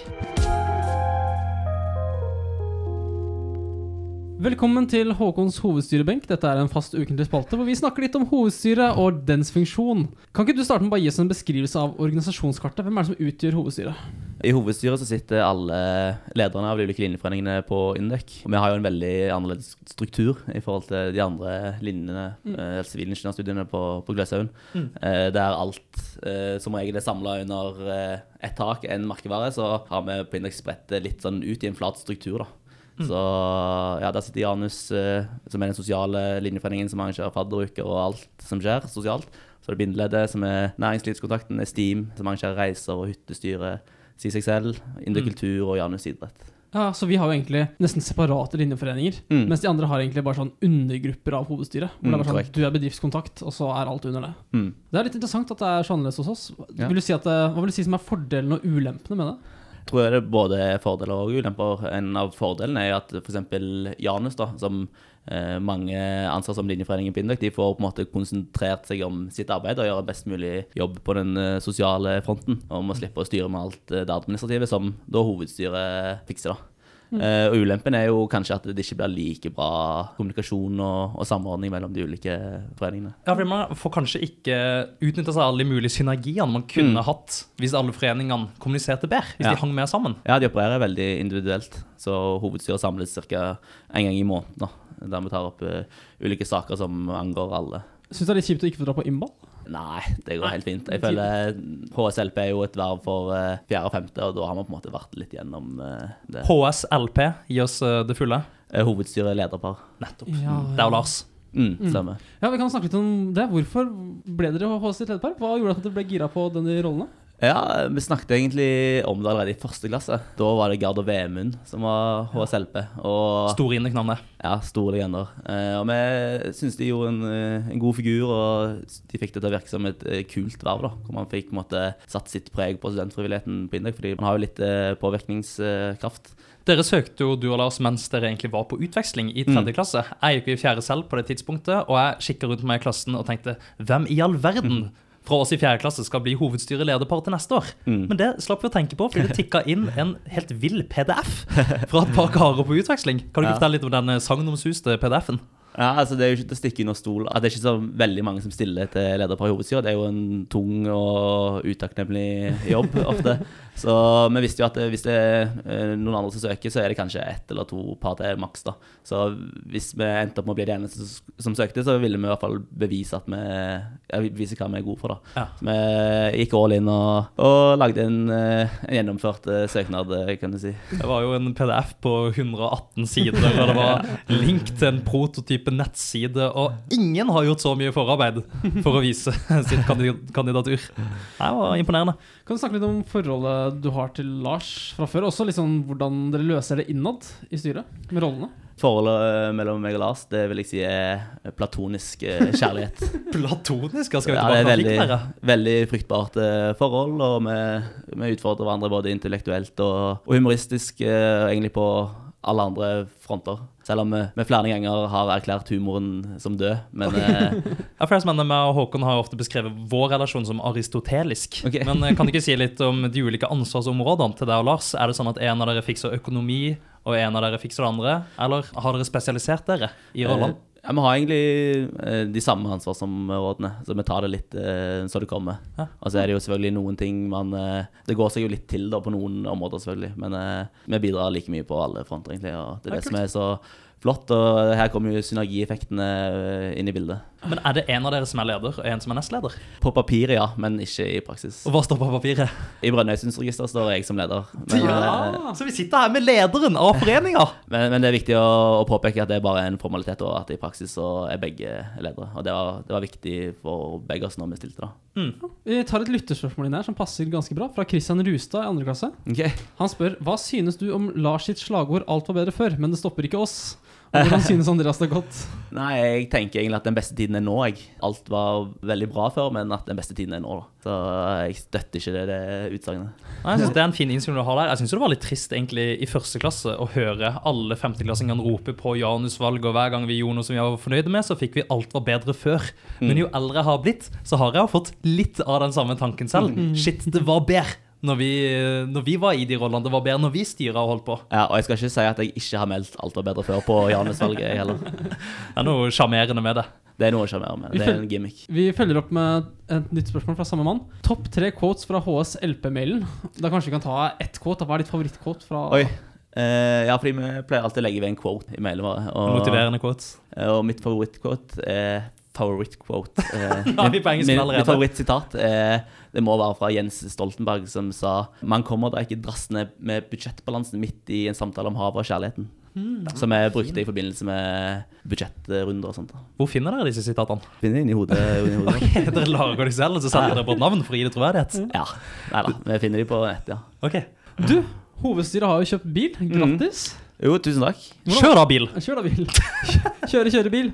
Velkommen til Håkons hovedstyrebenk. Dette er en fast ukentlig spalte hvor vi snakker litt om hovedstyret og dens funksjon. Kan ikke du starte med å bare gi oss en beskrivelse av organisasjonskartet? Hvem er det som utgjør hovedstyret? I hovedstyret så sitter alle lederne av de ulike linjeforeningene på Indek. Og vi har jo en veldig annerledes struktur i forhold til de andre linjene, eh, sivilingeniørstudiene på, på Gløshaugen. Eh, der alt eh, som regel er samla under eh, ett tak, en merkevare, så har vi på Indek spredt det litt sånn ut i en flat struktur, da. Så ja, der sitter Janus, eh, som er den sosiale linjeforeningen som arrangerer fadderuker og alt som skjer sosialt. Så er det Bindeleddet, som er næringslivskontakten, Esteem, som arrangerer reiser og hyttestyre, CSXL, Indre Kultur og Janus idrett. Ja, Så vi har jo egentlig nesten separate linjeforeninger. Mm. Mens de andre har egentlig bare sånn undergrupper av hovedstyret. Hvor det Mm, er bare sånn. Du er bedriftskontakt, og så er alt under det. Mm. Det er litt interessant at det er så annerledes hos oss. Ja. Vil du si at hva vil du si som er fordelen og ulempene med det? Tror jeg det både er fordeler og ulemper. En av fordelene er at f.eks. Janus, da, som eh, mange anser som linjeforeningen på Indøk, de får på en måte konsentrert seg om sitt arbeid og gjøre best mulig jobb på den eh, sosiale fronten. Og må slippe å styre med alt eh, det administrative som da hovedstyret fikser. da. Eh, og ulempen er jo kanskje at det ikke blir like bra kommunikasjon og, og samordning mellom de ulike foreningene. Ja, for Man får kanskje ikke utnytta seg alle de mulige synergiene man kunne Mm. hatt hvis alle foreningene kommuniserte bedre, hvis Ja. de hang mer sammen. Ja, de opererer veldig individuelt, så hovedstyret samles ca. en gang i måneden. da, Der vi tar opp uh, ulike saker som angår alle. Syns det er litt kjipt å ikke få dra på innball? Nei, det går helt fint. Jeg føler HSLP er jo et verv for eh, fjerde og femte, og da har man på en måte vært litt gjennom eh, det. HSLP, gi oss eh, det fulle. Hovedstyret lederpar. Nettopp. Ja, Det er jo Lars. Mm, mm. Ja, Vi kan snakke litt om det. Hvorfor ble dere hos sitt lederpar? Hva gjorde at dere ble gira på denne rollene? Ja, vi snakket egentlig om det allerede i første klasse. Da var det Gard og Vemund som var HSLP. Og Store det. Ja, store legender. Eh, og vi syntes de gjorde en, eh, en god figur, og de fikk det til å virke som et eh, kult verv. da, Hvor man fikk måte, satt sitt preg på studentfrivilligheten på Indek, fordi man har jo litt påvirkningskraft. Dere søkte jo du og Lars mens dere egentlig var på utveksling i tredje klasse. Jeg gikk i fjerde selv på det tidspunktet, og jeg kikka rundt meg i klassen og tenkte hvem i all verden fra oss i fjerde klasse skal bli hovedstyre lederpar til neste år? Mm. Men det slapp vi å tenke på, fordi det tikka inn en helt vill PDF fra et par karer på utveksling. Kan du ikke Ja. fortelle litt om den sagnomsuste PDF-en? Ja, altså Det er jo ikke til å stikke under stol at det er ikke så veldig mange som stiller til lederpar i hovedstyret. Det er jo en tung og utakknemlig jobb [laughs] ofte. Så vi visste jo at det- hvis det er eh, noen andre som søker, så er det kanskje ett eller to par til maks. da. Så hvis vi endte opp med å bli de eneste som- søkte, så ville vi i hvert fall bevise at vi ja, vise hva vi er gode for. da. Ja. Så vi gikk all in og, og lagde en, eh, en gjennomført eh, søknad, eh, kan du si. Det var jo en PDF på 118 sider, og det var [laughs] link til en prototype nettside, og ingen har gjort så mye forarbeid for å vise [laughs] sitt kandidatur. Det var imponerende. Kan du snakke litt om forholdet du har til Lars fra før? Også liksom hvordan dere løser det innad i styret, med rollene? Forholdet eh, mellom meg og Lars det vil jeg si er platonisk eh, kjærlighet. [laughs] Platonisk, skal vi Ja, det er veldig, veldig fruktbart eh, forhold, og vi, vi utfordrer hverandre både intellektuelt og, og humoristisk, egentlig på alle andre fronter. Selv om vi, vi flere ganger har erklært humoren som død. Men eh, [laughs] Ja, for jeg mener meg og Håkon har ofte beskrevet vår relasjon som aristotelisk. Okay. Men eh, kan du ikke si litt om de ulike ansvarsområdene til deg og Lars? Er det sånn at en av dere fikser økonomi, og en av dere fikser det andre? Eller har dere spesialisert dere i rollene? eh, ja, vi har egentlig eh, de samme ansvarsområdene, så vi tar det litt eh, så det kommer. Ja. Og så er det jo selvfølgelig noen ting man eh, Det går seg jo litt til da på noen områder, selvfølgelig. Men eh, vi bidrar like mye på alle fronter, egentlig. Og det er det som er så flott. Og her kommer jo synergieffektene inn i bildet. Men er det en av dere som er leder, og en som er nestleder? På papiret, ja, men ikke i praksis. Og hva står på papiret? I Brønnøysundsregisteret står jeg som leder. Men, ja, Så vi sitter her med lederen av foreninga! [laughs] men, men det er viktig å, å påpeke at det er bare en formalitet, og at i praksis så er begge ledere. Og det var, det var viktig for begge oss når vi stilte, da. Vi tar et lytterspørsmål inn her som passer ganske bra, fra Christian Rustad i andre klasse. Okay. Han spør hva synes du om Lars sitt slagord 'Alt var bedre før', men det stopper ikke oss? Hvordan synes Andreas det har gått? Nei, jeg tenker egentlig at den beste tiden er nå, jeg. Alt var veldig bra før, men at den beste tiden er nå, da. Så jeg støtter ikke det, det utsagnet. Nei, Jeg synes Det er en fin innstilling du har der. Jeg synes det var litt trist egentlig i første klasse å høre alle femteklassingene rope på Janus-valg, og hver gang vi gjorde noe som vi var fornøyde med, så fikk vi 'alt var bedre før'. Men jo eldre jeg har blitt, så har jeg jo fått litt av den samme tanken selv. Shit, det var bedre når vi, når vi var i de rollene. Det var bedre når vi styra og holdt på. Ja, og jeg skal ikke si at jeg ikke har meldt alt var bedre før på Janus-valget, [laughs] heller. Det er noe sjarmerende med det. Det er noe å sjarmere med. Det er en gimmick. Vi følger opp med et nytt spørsmål fra samme mann. Topp tre quotes fra HS LP-mailen. Da kanskje vi kan ta ett quote. Hva er ditt favorittquote fra Oi. Uh, ja, fordi vi pleier alltid å legge ved en quote i mailen vår. Og, Motiverende quotes. og mitt favorittquote er favorittquote. [laughs] Uh, Da er vi på engelsk min- allerede. Mitt favorittsitat er Det må være fra Jens Stoltenberg, som sa Man kommer da ikke drassende med budsjettbalansen midt i en samtale om havet og kjærligheten. Mm, Som jeg brukte i forbindelse med budsjettrunder og sånt. Hvor finner dere disse sitatene? Finner det inni hodet. [laughs] Inni hodet. okay, Dere lager de selv, og så setter dere på et navn for å gi det troverdighet? Ja. Nei da, vi finner de på nett, ja. Ok, Du, hovedstyret har jo kjøpt bil. Grattis. Jo, tusen takk. Kjør da, bil! Kjør da bil. [laughs] Kjøre, kjøre bil.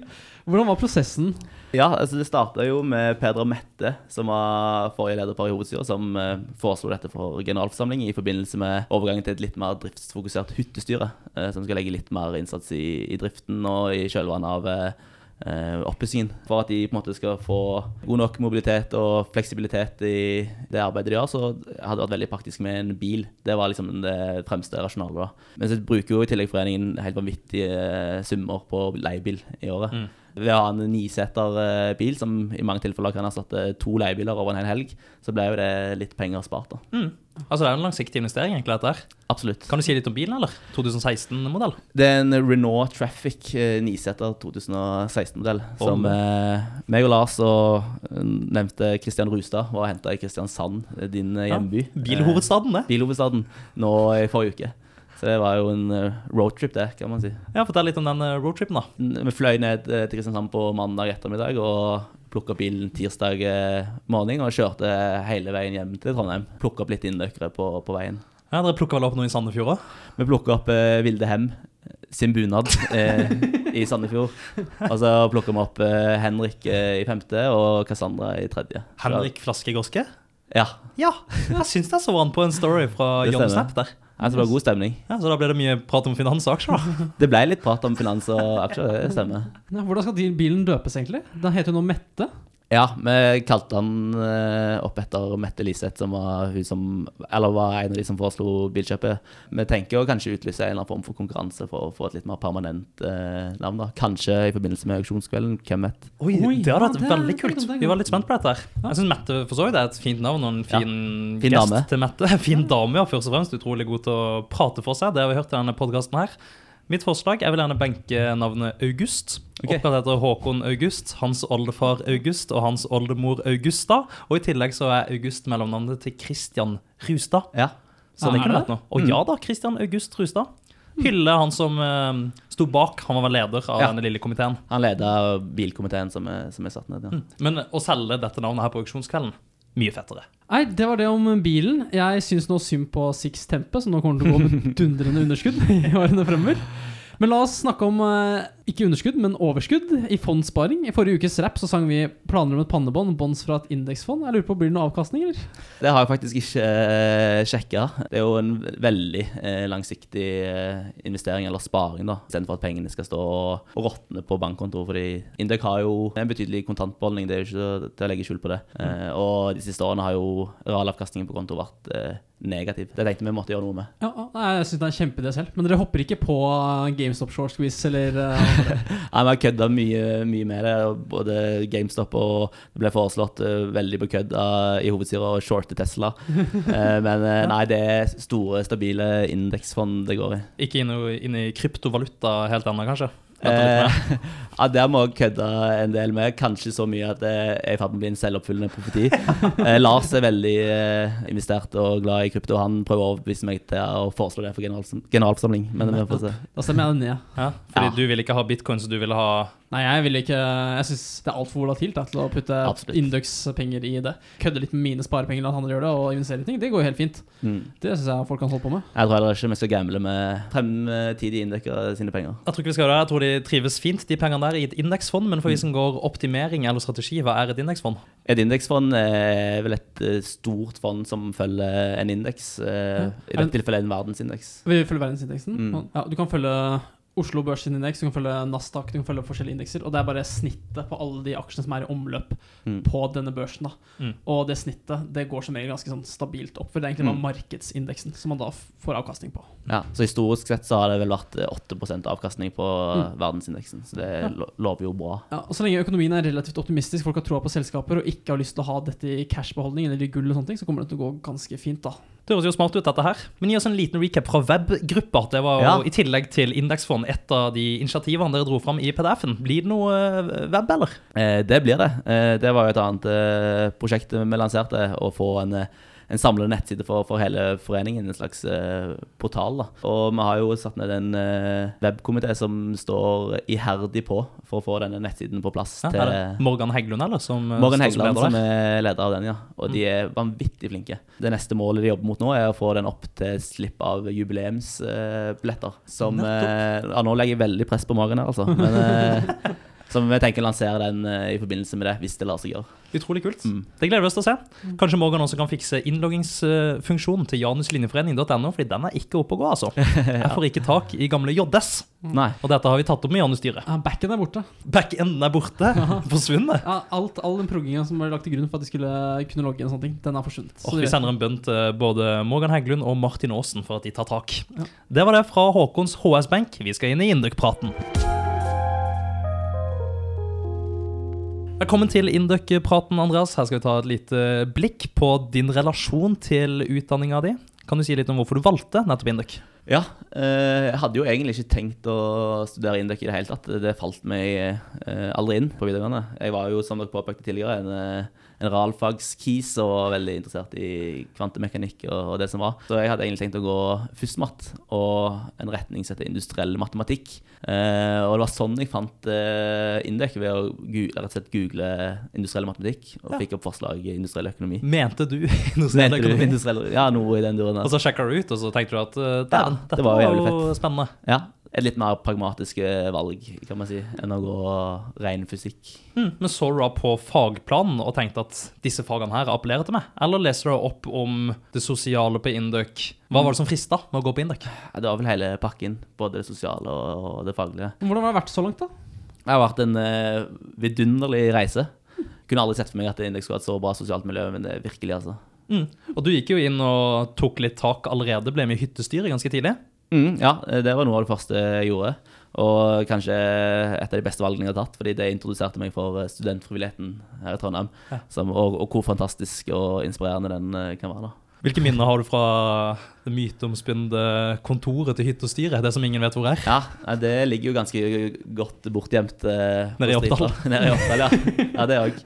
Hvordan var prosessen? Ja, altså det starta jo med Peder Mette, som var forrige leder for hovedstyret, som eh, foreslo dette for generalforsamling i forbindelse med overgangen til et litt mer driftsfokusert hyttestyre, eh, som skal legge litt mer innsats i, i driften og i kjølvannet av eh, oppussingen. For at de på en måte skal få god nok mobilitet og fleksibilitet i det arbeidet de gjør, så hadde det vært veldig praktisk med en bil. Det var liksom det fremste rasjonalet. da. Men så bruker jo i tillegg foreningen helt vanvittige eh, summer på leiebil i året. Ved å ha en niseter eh, bil, som i mange tilfeller kan erstatte to leiebiler over en hel helg, så ble jo det litt penger spart. da. Mm. Altså, Det er en langsiktig investering, egentlig, dette her. Absolutt. Kan du si litt om bilen, eller? 2016-modell? Det er en Renault Traffic eh, niseter 2016-modell, som eh, meg og Lars og eh, nevnte Kristian Rustad var henta i Kristiansand, eh, din hjemby. hjemby. Bilhovedstaden, det. Eh, bilhovedstaden nå i forrige uke. Så det var jo en eh, roadtrip, det, kan man si. Ja, Fortell litt om den eh, roadtripen, da. Vi fløy ned eh, til Kristiansand på mandag ettermiddag og plukka bilen tirsdag morgen og kjørte hele veien hjem til Trondheim. Plukka opp litt innløkere på, på veien. Ja, Dere plukka vel opp noe i Sandefjord òg? Vi plukka opp eh, Vilde Hem sin bunad eh, i Sandefjord. Og så plukka vi opp eh, Henrik i femte og Cassandra i tredje. Henrik Flaskegoske? Ja. Ja, jeg syns jeg så han på en story fra John. Snap der. Altså, det var god stemning. Ja, Så da ble det mye prat om finans og aksjer, da. [laughs] Det ble litt prat om finans og aksjer, det stemmer. Ja, hvordan skal bilen døpes, egentlig? Den heter jo nå Mette. Ja, vi kalte han eh, opp etter Mette Liseth, som var hun som Eller var en av de som foreslo bilkjøpet. Vi tenker å kanskje utlyse en eller annen form for konkurranse for å få et litt mer permanent eh, navn. da Kanskje i forbindelse med auksjonskvelden, hvem vet. Oi, Oi, Det hadde vært veldig kult. Vi var litt spent på dette. her Jeg syns Mette for så vidt er et fint navn og en Ja. fin, Fin gest dame. til Mette. [laughs] Fin dame, ja, først og fremst. Utrolig god til å prate for seg. Det har vi hørt i denne podkasten her. Mitt forslag Jeg vil gjerne benke navnet August. Okay. Oppkalt etter Håkon August, hans oldefar August og hans oldemor Augusta. Og i tillegg så er August mellomnavnet til Christian Rustad. Ja. Så det Er kunne. Og ja da, Christian August Rustad. Hylle han som uh, sto bak. Han var vel leder av Ja. denne lille komiteen. Han leda bilkomiteen som er, som er satt ned. Ja. Men å selge dette navnet her på auksjonskvelden, mye fettere. Nei, det var det om bilen. Jeg syns nå synd på Six Tempe, som nå kommer til å gå med [laughs] dundrende underskudd i årene fremover. Men la oss snakke om eh, ikke underskudd, men overskudd i fondssparing. I forrige ukes rap så sang vi planer om et pannebånd, bonds fra et indeksfond. Jeg lurer på, Blir det noe avkastning, eller? Det har jeg faktisk ikke uh, sjekka. Det er jo en veldig uh, langsiktig uh, investering, eller sparing, da. Istedenfor at pengene skal stå og, og råtne på bankkontoret. Fordi Indek har jo en betydelig kontantbeholdning, det er jo ikke til å legge skjul på det. Uh, og de siste årene har jo realavkastningen på konto vært eh, negativ. Det tenkte vi måtte gjøre noe med. Ja, Jeg syns det er en kjempeidé selv. Men dere hopper ikke på eh, GameStop Short Squeeze eller eh, [laughs] Nei, Vi har kødda mye, mye med det. Både GameStop og det ble foreslått uh, veldig på kødd av- i hovedstyret å shorte Tesla. uh, [laughs] men uh, nei, det er store, stabile indeksfond det går i. Ikke inn i kryptovaluta helt ennå, kanskje? Eh, [laughs] ja, Der må jeg kødde en del med. Kanskje så mye at det er i ferd med å bli en selvoppfyllende profeti. [laughs] Eh, Lars er veldig eh, investert og glad i krypto. Han prøver å overbevise meg til å foreslå det for generalforsamling. Men vi får se. Da så er det ned. Ja, fordi Ja. du vil ikke ha bitcoin, så du vil ha Nei, jeg vil ikke Jeg syns det er altfor volatilt da, til å putte indekspenger i det. Kødde litt med mine sparepenger, la andre gjør det, og investere i ting. Det går jo helt fint. Mm. Det syns jeg folk kan holde på med. Jeg tror heller ikke vi skal gamble med fremtidige indekker sine penger. Jeg tror ikke vi skal det. Jeg tror de trives fint, de pengene der, i et indeksfond. Men for vi som går optimering eller strategi, hva er et indeksfond? Et indeksfond er vel et eh, stort fond som følger en indeks. eh, I det- dette tilfellet en verdensindeks. Vi følger verdensindeksen. Mm. Ja, du kan følge Oslo Børs sin indeks, du kan følge Nasdaq, du kan følge forskjellige indekser. Og det er bare snittet på alle de aksjene som er i omløp Mm. på denne børsen. da Mm. Og det snittet det går som regel ganske sånn stabilt opp. For det er egentlig bare Mm. markedsindeksen som man da får avkastning på. Ja, så historisk sett så har det vel vært eh, 8% avkastning på Mm. verdensindeksen. Så det ja. lover jo bra. Ja, og Så lenge økonomien er relativt optimistisk, folk har troa på selskaper og ikke har lyst til å ha dette i cashbeholdning eller i gull, og sånne ting, så kommer det til å gå ganske fint. da Det høres jo smart ut, dette her. Men gi oss en liten recap fra webgrupper. Det var jo Ja. i tillegg til indeksfond et av de initiativene dere dro fram i PDF-en. Blir det noe eh, web, eller? Eh, det blir det. Eh, det var jo et annet eh, prosjekt vi lanserte, å få en, eh, en samlende nettside for, for hele foreningen, en slags uh, portal. da. Og vi har jo satt ned en uh, webkomité som står iherdig på for å få denne nettsiden på plass. Ja, til Morgan Heggelund, eller? Som, eh, Morgan står som som er leder av den, ja. Og de er vanvittig flinke. Det neste målet de jobber mot nå, er å få den opp til slipp av jubileumsbilletter. Som uh, ja, Nå legger jeg veldig press på Morgan her, altså. Men [laughs] som vi tenker å lansere den eh, i forbindelse med det, hvis det lar seg gjøre. Utrolig kult. Mm. Det gleder vi oss til å se. Kanskje Morgan også kan fikse innloggingsfunksjonen til januslinjeforening.no, fordi den er ikke oppe å gå, altså. [laughs] Jeg får ikke tak i gamle JS, Nei. og dette har vi tatt opp med Janus-styret. Ja, Backen er borte. Backenden er borte. [laughs] Forsvunnet. Ja, alt, All den progginga som ble lagt til grunn for at de skulle kunne logge inn, og sånne ting, den er forsvunnet. Og vi sender en bønn til både Morgan Heggelund og Martin Aasen for at de tar tak. Ja. Det var det fra Håkons HS-benk. Vi skal inn i Induc-praten. Velkommen til Induc-praten, Andreas. Her skal vi ta et lite blikk på din relasjon til utdanninga di. Kan du si litt om hvorfor du valgte nettopp Induc? Ja, eh, jeg hadde jo egentlig ikke tenkt å studere Induc i det hele tatt. Det falt meg eh, aldri inn på videregående. Jeg var jo, som dere påpekte tidligere, en, eh, en realfagskis og var veldig interessert i kvantemekanikk og, og det som var. Så jeg hadde egentlig tenkt å gå FUSMAT og en retning som heter industriell matematikk. Eh, og det var sånn jeg fant eh, Indek, ved å google, rett og slett google industriell matematikk, og Ja. fikk opp forslaget industriell økonomi. Mente du [laughs] industriell Mente du økonomi? industriell, ja, noe i den duren. Og så sjekka du ut, og så tenkte du at Ja, dæven, det dette var var jo fett. spennende. Ja, et litt mer pragmatisk eh, valg, kan man si, enn å gå ren fysikk. Mm, men så du da på fagplanen og tenkte at disse fagene her appellerer til meg? Eller leser du opp om det sosiale på Induc? Hva var det som frista med å gå på Induc? Det var vel hele pakken, både det sosiale og, det faglige. Hvordan har det vært så langt, da? Det har vært en eh, vidunderlig reise. Kunne aldri sett for meg at Indeks skulle ha et så bra sosialt miljø, men det er virkelig, altså. Mm. Og du gikk jo inn og tok litt tak allerede, ble med i hyttestyret ganske tidlig. Mm, ja, det var noe av det første jeg gjorde. Og kanskje et av de beste valgene jeg har tatt, fordi det introduserte meg for eh, studentfrivilligheten her i Trondheim. Ja. Som, og, og hvor fantastisk og inspirerende den eh, kan være. da. Hvilke minner har du fra det myteomspunne kontoret til hytt og styre? Det som ingen vet hvor er? Ja, det ligger jo ganske godt bortgjemt. eh, Nede i Oppdal. [laughs] Nede i Oppdal, ja. ja det òg.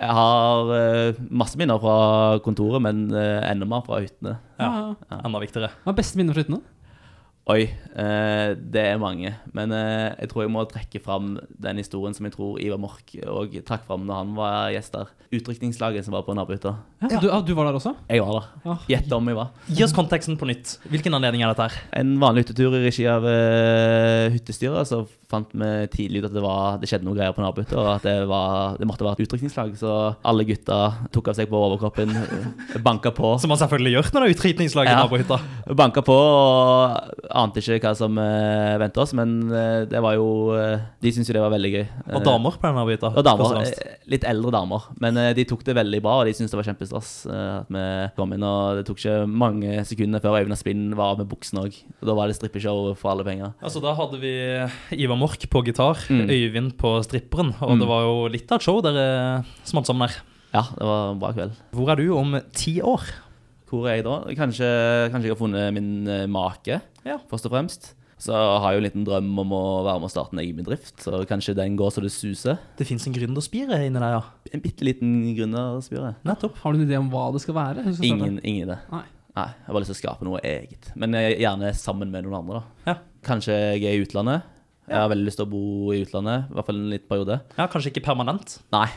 Jeg har eh, masse minner fra kontoret, men eh, enda mer fra hyttene. Ja. Enda viktigere. Hva er beste minner fra hyttene? Oi, eh, det er mange. Men eh, jeg tror jeg må trekke fram den historien som jeg tror Ivar Mork òg trakk fram når han var gjest der. Utrykningslaget som var på nabohytta. Ja. Du, ah, du var der også? Jeg var der. Ja. Gjett om jeg var. Gi oss konteksten på nytt. Hvilken anledning er dette her? En vanlig hyttetur i regi av uh, hyttestyret. Så fant vi tidlig ut at det, var, det skjedde noe greier på nabohytta, og at det, var, det måtte være et utrykningslag. Så alle gutta tok av seg på overkroppen, banka på. Som man selvfølgelig gjør når det er utdrikningslag i Ja. nabohytta. Banka på og ante ikke hva som uh, ventet oss, men uh, det var jo uh, De syntes jo det var veldig gøy. Og Eh, damer på denne nabohytta. Og damer, og eh, litt eldre damer. Men eh, de tok det veldig bra, og de syntes det var kjempestas eh, at vi kom inn. Og det tok ikke mange sekunder før Øyvind Asplin var av med buksen òg. Da var det strippeshow for alle penger. Altså, Da hadde vi Ivar Mork på gitar, Mm. Øyvind på stripperen, og Mm. det var jo litt av et show dere smalt sammen her. Ja, det var en bra kveld. Hvor er du om ti år? Hvor er jeg da? Kanskje, kanskje jeg har funnet min eh, make, Ja. først og fremst. Så har jeg jo en liten drøm om å være med å starte en egen bedrift, så kanskje den går så det suser. Det fins en gründerspire inni deg, ja. En bitte liten gründerspire. Nettopp. Har du en idé om hva det skal være? Skal? Ingen, ingen idé. Nei. Nei, jeg har bare lyst til å skape noe eget. Men gjerne sammen med noen andre, da. Ja. Kanskje jeg er i utlandet. Jeg har veldig lyst til å bo i utlandet, i hvert fall en liten periode. Ja, Kanskje ikke permanent. Nei,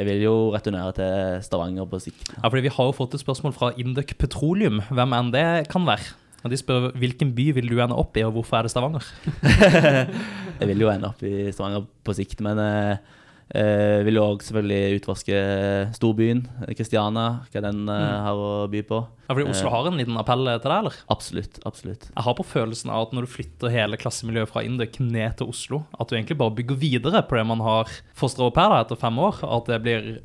jeg vil jo returnere til Stavanger på sikt. Ja, fordi Vi har jo fått et spørsmål fra Induc Petroleum, hvem enn det kan være. Og De spør hvilken by vil du ende opp i, og hvorfor er det Stavanger? [laughs] Jeg vil jo ende opp i Stavanger på sikt, men eh, Eh, vil jo òg selvfølgelig utforske storbyen, Kristiania, hva den eh, Mm. har å by på. Ja, fordi Oslo Eh. har en liten appell til deg, eller? Absolutt. absolutt. Jeg har på følelsen av at når du flytter hele klassemiljøet fra Induk ned til Oslo, at du egentlig bare bygger videre på det man har fostra opp her da, etter fem år. At det blir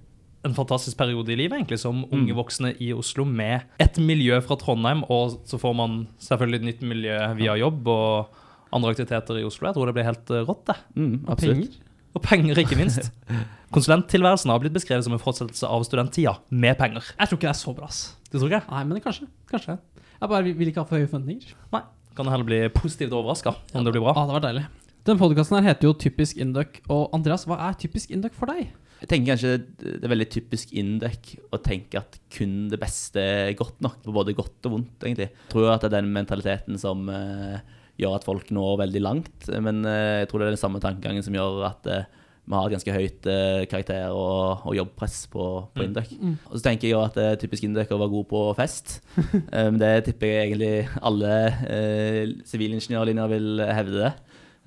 en fantastisk periode i livet, egentlig, som unge voksne i Oslo med et miljø fra Trondheim, og så får man selvfølgelig et nytt miljø via jobb og andre aktiviteter i Oslo. Jeg tror det blir helt eh, rått, det. Mm, absolutt. Og penger, ikke minst. [laughs] Konsulenttilværelsen har blitt beskrevet som en fortsettelse av studenttida, med penger. Jeg tror ikke det er så bra, ass. Du tror ikke? Nei, men kanskje. Kanskje. Jeg bare vil ikke ha for høye forventninger. Nei. Kan du heller bli positivt overraska om det blir bra. Ja, det var deilig. Den podkasten her heter jo Typisk Induc. Og Andreas, hva er typisk Induc for deg? Jeg tenker kanskje det er veldig typisk Indek å tenke at kun det beste er godt nok. på Både godt og vondt, egentlig. Jeg tror at det er den mentaliteten som eh, gjør at folk når veldig langt. Men eh, jeg tror det er den samme tankegangen som gjør at eh, vi har ganske høyt eh, karakter og, og jobbpress på, på Mm. Indek. Og så tenker jeg at det er typisk Induc å være god på fest. [laughs] um, det tipper jeg egentlig alle eh, sivilingeniørlinjer vil hevde det.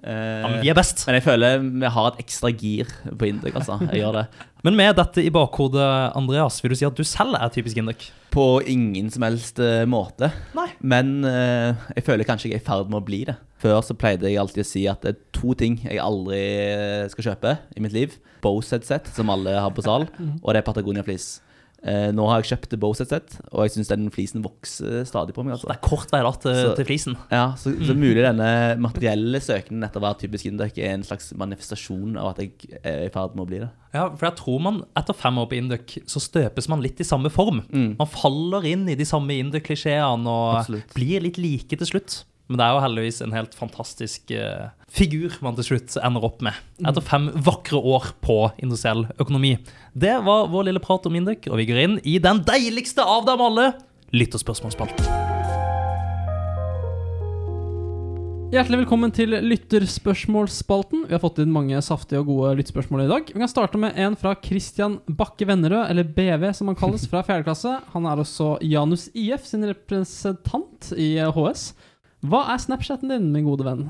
Eh, Ja, men vi er best. men jeg føler vi har et ekstra gir på Indek, altså. Jeg gjør det. [laughs] Men med dette i bakhodet, Andreas, vil du si at du selv er typisk Induk? På ingen som helst eh, måte. Nei. Men uh, jeg føler kanskje jeg er i ferd med å bli det. Før så pleide jeg alltid å si at det er to ting jeg aldri skal kjøpe i mitt liv. Bose-headset, som alle har på sal, [laughs] og det er Patagonia Fleece. Eh, nå har jeg kjøpt Bose-headset, og jeg syns den flisen vokser stadig på meg. Det altså. er kort vei da til, Så- til flisen. Ja, så, så mulig denne materielle søkningen etter være typisk Induk er en slags manifestasjon av at jeg er i ferd med å bli det. Ja, for jeg tror man etter fem år på Induk, så støpes man litt i samme form. Mm. Man faller inn i de samme Induk-klisjeene og Absolutt. blir litt like til slutt. Men det er jo heldigvis en helt fantastisk eh, figur man til slutt ender opp med. Etter fem vakre år på industriell økonomi. Det var vår lille prat om Indek, og vi går inn i den deiligste av dem alle, lytterspørsmålsspalten. Hjertelig velkommen til lytterspørsmålsspalten. Vi har fått inn mange saftige og gode lyttspørsmål i dag. Vi kan starte med en fra Christian Bakke Vennerød, eller BV som han kalles, fra 4. klasse. Han er også Janus IF sin representant i HS. Hva er Snapchaten din, min gode venn?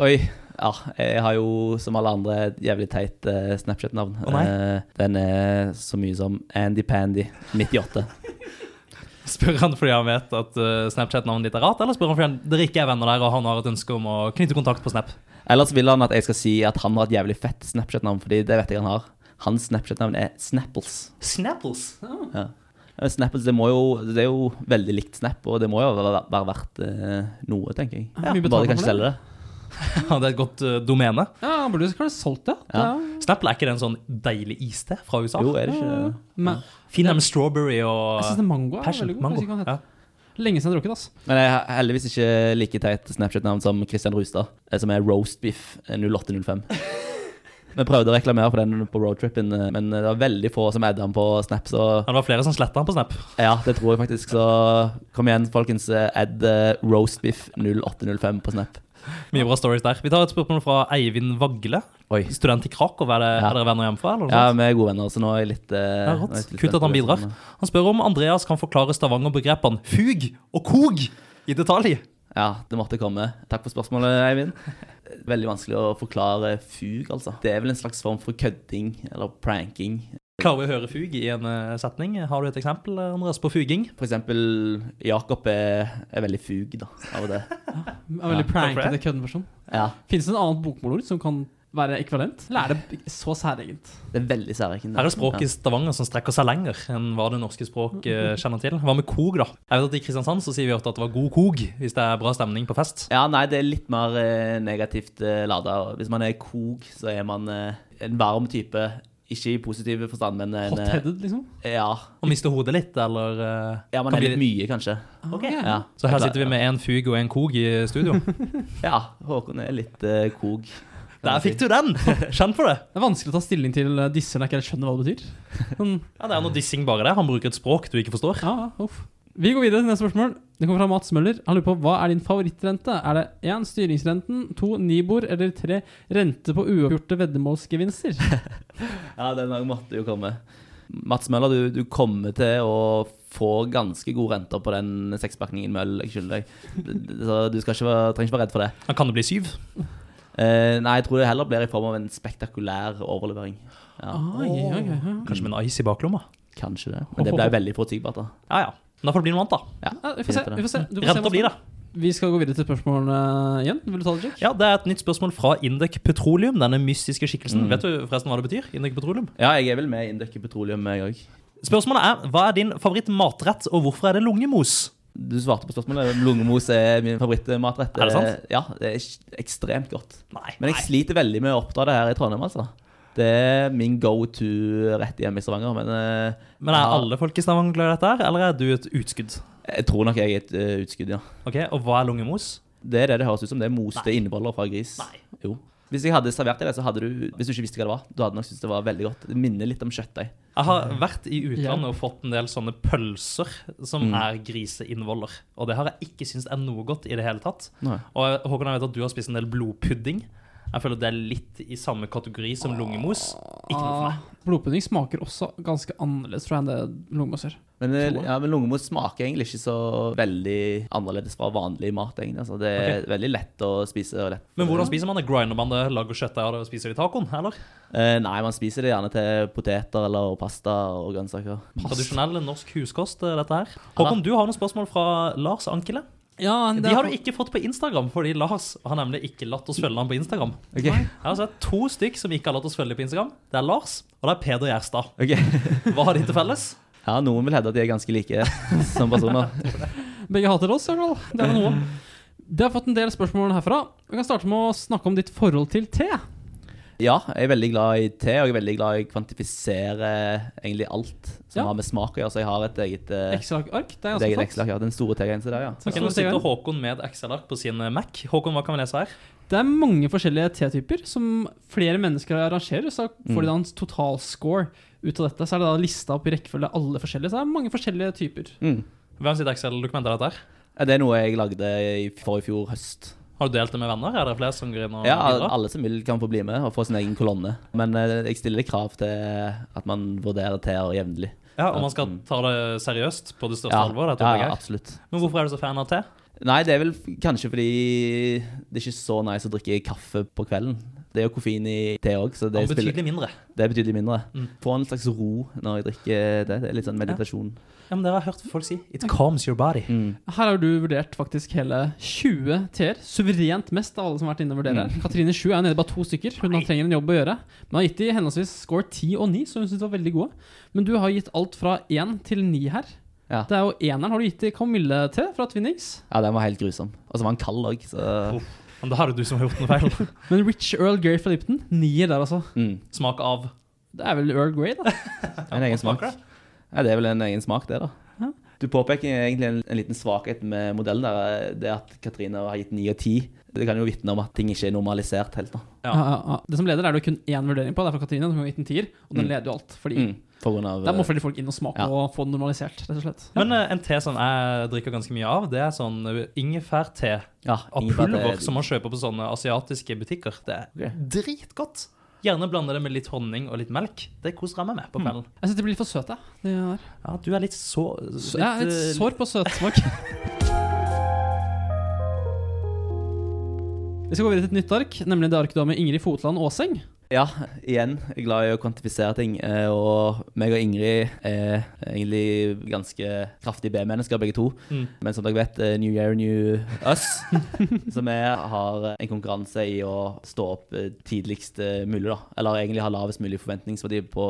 Oi. Ja, jeg har jo som alle andre et jævlig teit eh, Snapchat-navn. Å nei. Eh, den er så mye som Andy Pandy 98. [laughs] Spør han fordi han vet at eh, Snapchat-navnet ditt er rart, eller spør han fordi han, dere ikke er venner der og han har et ønske om å knytte kontakt på Snap? Ellers vil han at jeg skal si at han har et jævlig fett Snapchat-navn, fordi det vet jeg han har. Hans Snapchat-navn er Snapples. Snapples? Ja. Eh, Snapples det, må jo, det er jo veldig likt Snap, og det må jo være, være verdt eh, noe, tenker jeg. Ja, mye Bare betaler de kan for selge det. Ja, det [laughs] er et godt uh, domene. Ja, han burde kanskje solgt det. Ja. det Snapple er ikke det en sånn deilig iste fra USA? Jo, er det ikke er, men, Fin med strawberry og jeg synes det er passion. veldig god. Mango. hvis ikke han. Ja. Lenge siden jeg har drukket, Altså. Men jeg har heldigvis ikke like teit Snapchat-navn som Christian Rustad, eh, som er Roastbiff 0805. [laughs] Vi prøvde å reklamere for den på roadtrippen, eh, men det var veldig få som adda den på Snap, så Ja, Det var flere som sletta den på Snap. ja, det tror jeg faktisk. Så kom igjen, folkens. eh, Add eh, Roastbiff 0805 på Snap. Mye bra stories der. Vi tar et spørsmål fra Eivind Vagle, Oi. student i Krakow. Er, det, Ja. er dere venner hjemmefra? Eller Ja, vi er gode venner, så nå er jeg litt, eh, jeg litt Kult at han bidrar. Han spør om Andreas kan forklare Stavanger-begrepene fug og kog i detalj. Ja, det måtte komme. Takk for spørsmålet, Eivind. [laughs] Veldig vanskelig å forklare fug, altså. Det er vel en slags form for kødding eller pranking. Klarer vi å høre fug i en eh, setning? Har du et eksempel Andreas, på fuging? For eksempel Jakob er, er veldig fug, da, av det. [laughs] Ja, er veldig Ja. prankete køddenversjon. Ja, Finnes det en annen bokmålord som kan være ekvivalent? Eller er det så særegent? det er veldig særegent. Her er språket i Stavanger som strekker seg lenger enn hva det norske språk eh, kjenner til. Hva med kog, da? Jeg vet at I Kristiansand så sier vi ofte at det var god kog hvis det er bra stemning på fest. Ja, nei, det er litt mer eh, negativt lada. Hvis man er kog, så er man en varm type. Ikke i positiv forstand, men en eh, Hot-headed, liksom? Ja, Og miste hodet litt, eller uh, ja man kan er litt mye, kanskje. Ok. Ja. Så her sitter vi med en fug og en kog i studio. [laughs] Ja, Håkon er litt uh, kog. Der fikk du den! Kjenn på det. [laughs] Det er vanskelig å ta stilling til disse når jeg ikke skjønner hva det betyr. Men, [laughs] Ja, Det er noe dissing bare det. Han bruker et språk du ikke forstår. ja, uff. Vi går videre til neste spørsmål. Det kommer fra Mats Møller. Han lurer på hva er din favorittrente? Er det 1. styringsrenten, 2. Nibor eller 3. rente på uoppgjorte veddemålsgevinster? [laughs] Ja, den dagen måtte jo komme. Mats Møller, du, du kommer til å få ganske gode renter på den sekspakningen møll øl jeg skylder deg. Så du skal ikke være, trenger ikke være redd for det. Han kan det bli syv. Eh, nei, jeg tror det heller blir i form av en spektakulær overlevering. Ja, Ah, oi, oi, oi. Kanskje med en ice i baklomma? Kanskje det. Men det ble veldig forutsigbart, da. Ja, ja. Da får det bli noe annet, da. Ja, vi får se. Vi får se. Du får se Renta blir det. Vi skal gå videre til spørsmålene igjen. Vil du ta det, Jack? Ja, Det er et nytt spørsmål fra Indek Petroleum, denne mystiske skikkelsen. Mm. Vet du forresten hva det betyr? Indek Petroleum? Ja, jeg er vel med i Indek Petroleum, jeg òg. Spørsmålet er hva er din favorittmatrett, og hvorfor er det lungemos? Du svarte på spørsmålet. Lungemos er min favorittmatrett. Er det sant? Ja, det er ekstremt godt. Nei. Men jeg sliter veldig med å oppdra det her i Trondheim, altså. Det er min go to rett hjemme i Stavanger, men eh, Men er alle folk i Stavanger glad i dette, her, eller er du et utskudd? Jeg tror nok jeg er et uh, utskudd, ja. Ok, Og hva er lungemos? Det er det det høres ut som. Det er moste innvoller fra gris. Nei. Jo. Hvis jeg hadde servert deg det, så hadde du Hvis du ikke visste hva det var, du hadde nok syntes det var veldig godt. Det minner litt om kjøttdeig. Jeg har vært i utlandet og fått en del sånne pølser som Mm. er griseinnvoller. Og det har jeg ikke syntes er noe godt i det hele tatt. Nei. Og Håkon, jeg vet at du har spist en del blodpudding. Jeg føler det er litt i samme kategori som lungemos. Ikke noe for meg. Ah, Blodpudding smaker også ganske annerledes tror jeg, enn det lungemos gjør. Men, eh, ja, men lungemos smaker egentlig ikke så veldig annerledes fra vanlig mat. egentlig. Altså, det er veldig lett å spise. Og lett. Men hvordan spiser man det? Grinder man det, lager kjøttdeig av det og spiser det i tacoen? Eller? Eh, nei, man spiser det gjerne til poteter eller pasta og grønnsaker. Tradisjonell norsk huskost, eh, dette her. Håkon, du har noen spørsmål fra Lars Ankele. Ja, De har du ikke fått på Instagram, fordi Lars har nemlig ikke latt oss følge ham på Instagram. Okay. Jeg har sett to stykk som ikke har latt oss følge på Instagram. Det er Lars, og det er Peder Gjerstad. Okay. [laughs] Hva har de til felles? Ja, Noen vil hevde at de er ganske like [laughs] som personer. Begge hater oss, i hvert fall. Det er noe. Det har fått en del spørsmål herfra. Vi kan starte med å snakke om ditt forhold til te. Ja, jeg er veldig glad i te, og jeg er veldig glad i å kvantifisere egentlig alt som Ja. har med smak å gjøre. Så jeg har et eget, eh, Excel-ark. Det er ganske flott. Excel-ark. Ja, den store tegrensen der, ja. Så Ok, skal nå sitter. Håkon med et Excel-ark på sin Mac. Håkon, hva kan vi lese her? Det er mange forskjellige tetyper som flere mennesker arrangerer. Så får de da en totalscore ut av dette. Så er det da lista opp i rekkefølge alle forskjellige. Så det er mange forskjellige typer. Mm. Hvem sitt Excel-dokument er dette her? Det er noe jeg lagde i forrige fjor høst. Har du delt det med venner? Er det flere som går inn og Ja, bidrar? alle som vil kan få bli med og få sin egen kolonne. Men eh, jeg stiller krav til at man vurderer teer jevnlig. Ja, og man skal ta det seriøst på det største Ja, alvor? Dette ja, opplegget ja, her. absolutt. Men hvorfor er du så fan av te? Nei, det er vel kanskje fordi det er ikke så nice å drikke kaffe på kvelden. Det er jo koffein i te òg, så det, Og spiller, betydelig mindre. det er betydelig mindre. Mm. Få en slags ro når jeg drikker det. Det er litt sånn meditasjon. Ja, men Dere har hørt folk si 'it calms your body'. Mm. Her har du vurdert faktisk hele 20 teer. Suverent mest av alle som har vært inne og vurderer. Mm. Katrine 7 er nede bare to stykker. Hun Nei. trenger en jobb å gjøre. Men har gitt de henholdsvis score 10 og 9, som hun syns var veldig gode. Men du har gitt alt fra 1 til 9 her. Ja. Det er jo Eneren har du gitt i T fra Twinnings. ja, den var helt grusom. Og så var den kald òg, så Uff. Men da har jo du som har gjort noe feil. [laughs] Men Rich Earl Grey fra Lipton, nier der, altså. mm. Smak av Det er vel Earl Grey, da. [laughs] En egen smak. Ja, det er vel en egen smak, det, da. Ja. Du påpeker egentlig en, en liten svakhet med modellen der. Det at Katrine har gitt 9 og 10. Det kan jo vitne om at ting ikke er normalisert helt. da. Ja. Ja, ja, ja. Det som leder, er det kun én vurdering på. Det er fra Katrine. Hun har gitt en tier, og den Mm. leder jo alt. Fordi Mm. For av Der må flere folk inn og smake Ja. og få det normalisert, rett og slett. Men eh, en te som jeg drikker ganske mye av, det er sånn eh, ingefærte ja, av pulver som man kjøper på sånne asiatiske butikker. Det er okay. dritgodt. Gjerne blande det med litt honning og litt melk. Det koser jeg meg med på kvelden. Jeg syns de blir litt for søte. Ja, du er litt så Litt, jeg er eh, litt sår på søtsmak. [laughs] Vi skal gå videre til et nytt ark, nemlig det arket du har med Ingrid Fotland Aaseng. Ja, igjen. Jeg er glad i å kvantifisere ting. eh, Og meg og Ingrid er egentlig ganske kraftige B-mennesker, begge to. Mm. Men som dere vet, eh, New Year, New Us. [laughs] Så vi har en konkurranse i å stå opp eh, tidligst mulig, da. Eller egentlig ha lavest mulig forventningsverdi på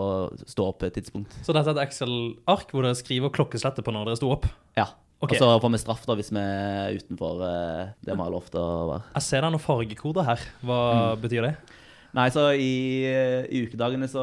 stå-opp-tidspunkt. Så dette er et Excel-ark hvor dere skriver klokkeslettet på når dere sto opp? Ja. Okay. Og så får vi straff da hvis vi er utenfor det vi har lov til å være. Jeg ser det er noen fargekoder her. Hva Mm. betyr det? Nei, så i, i ukedagene så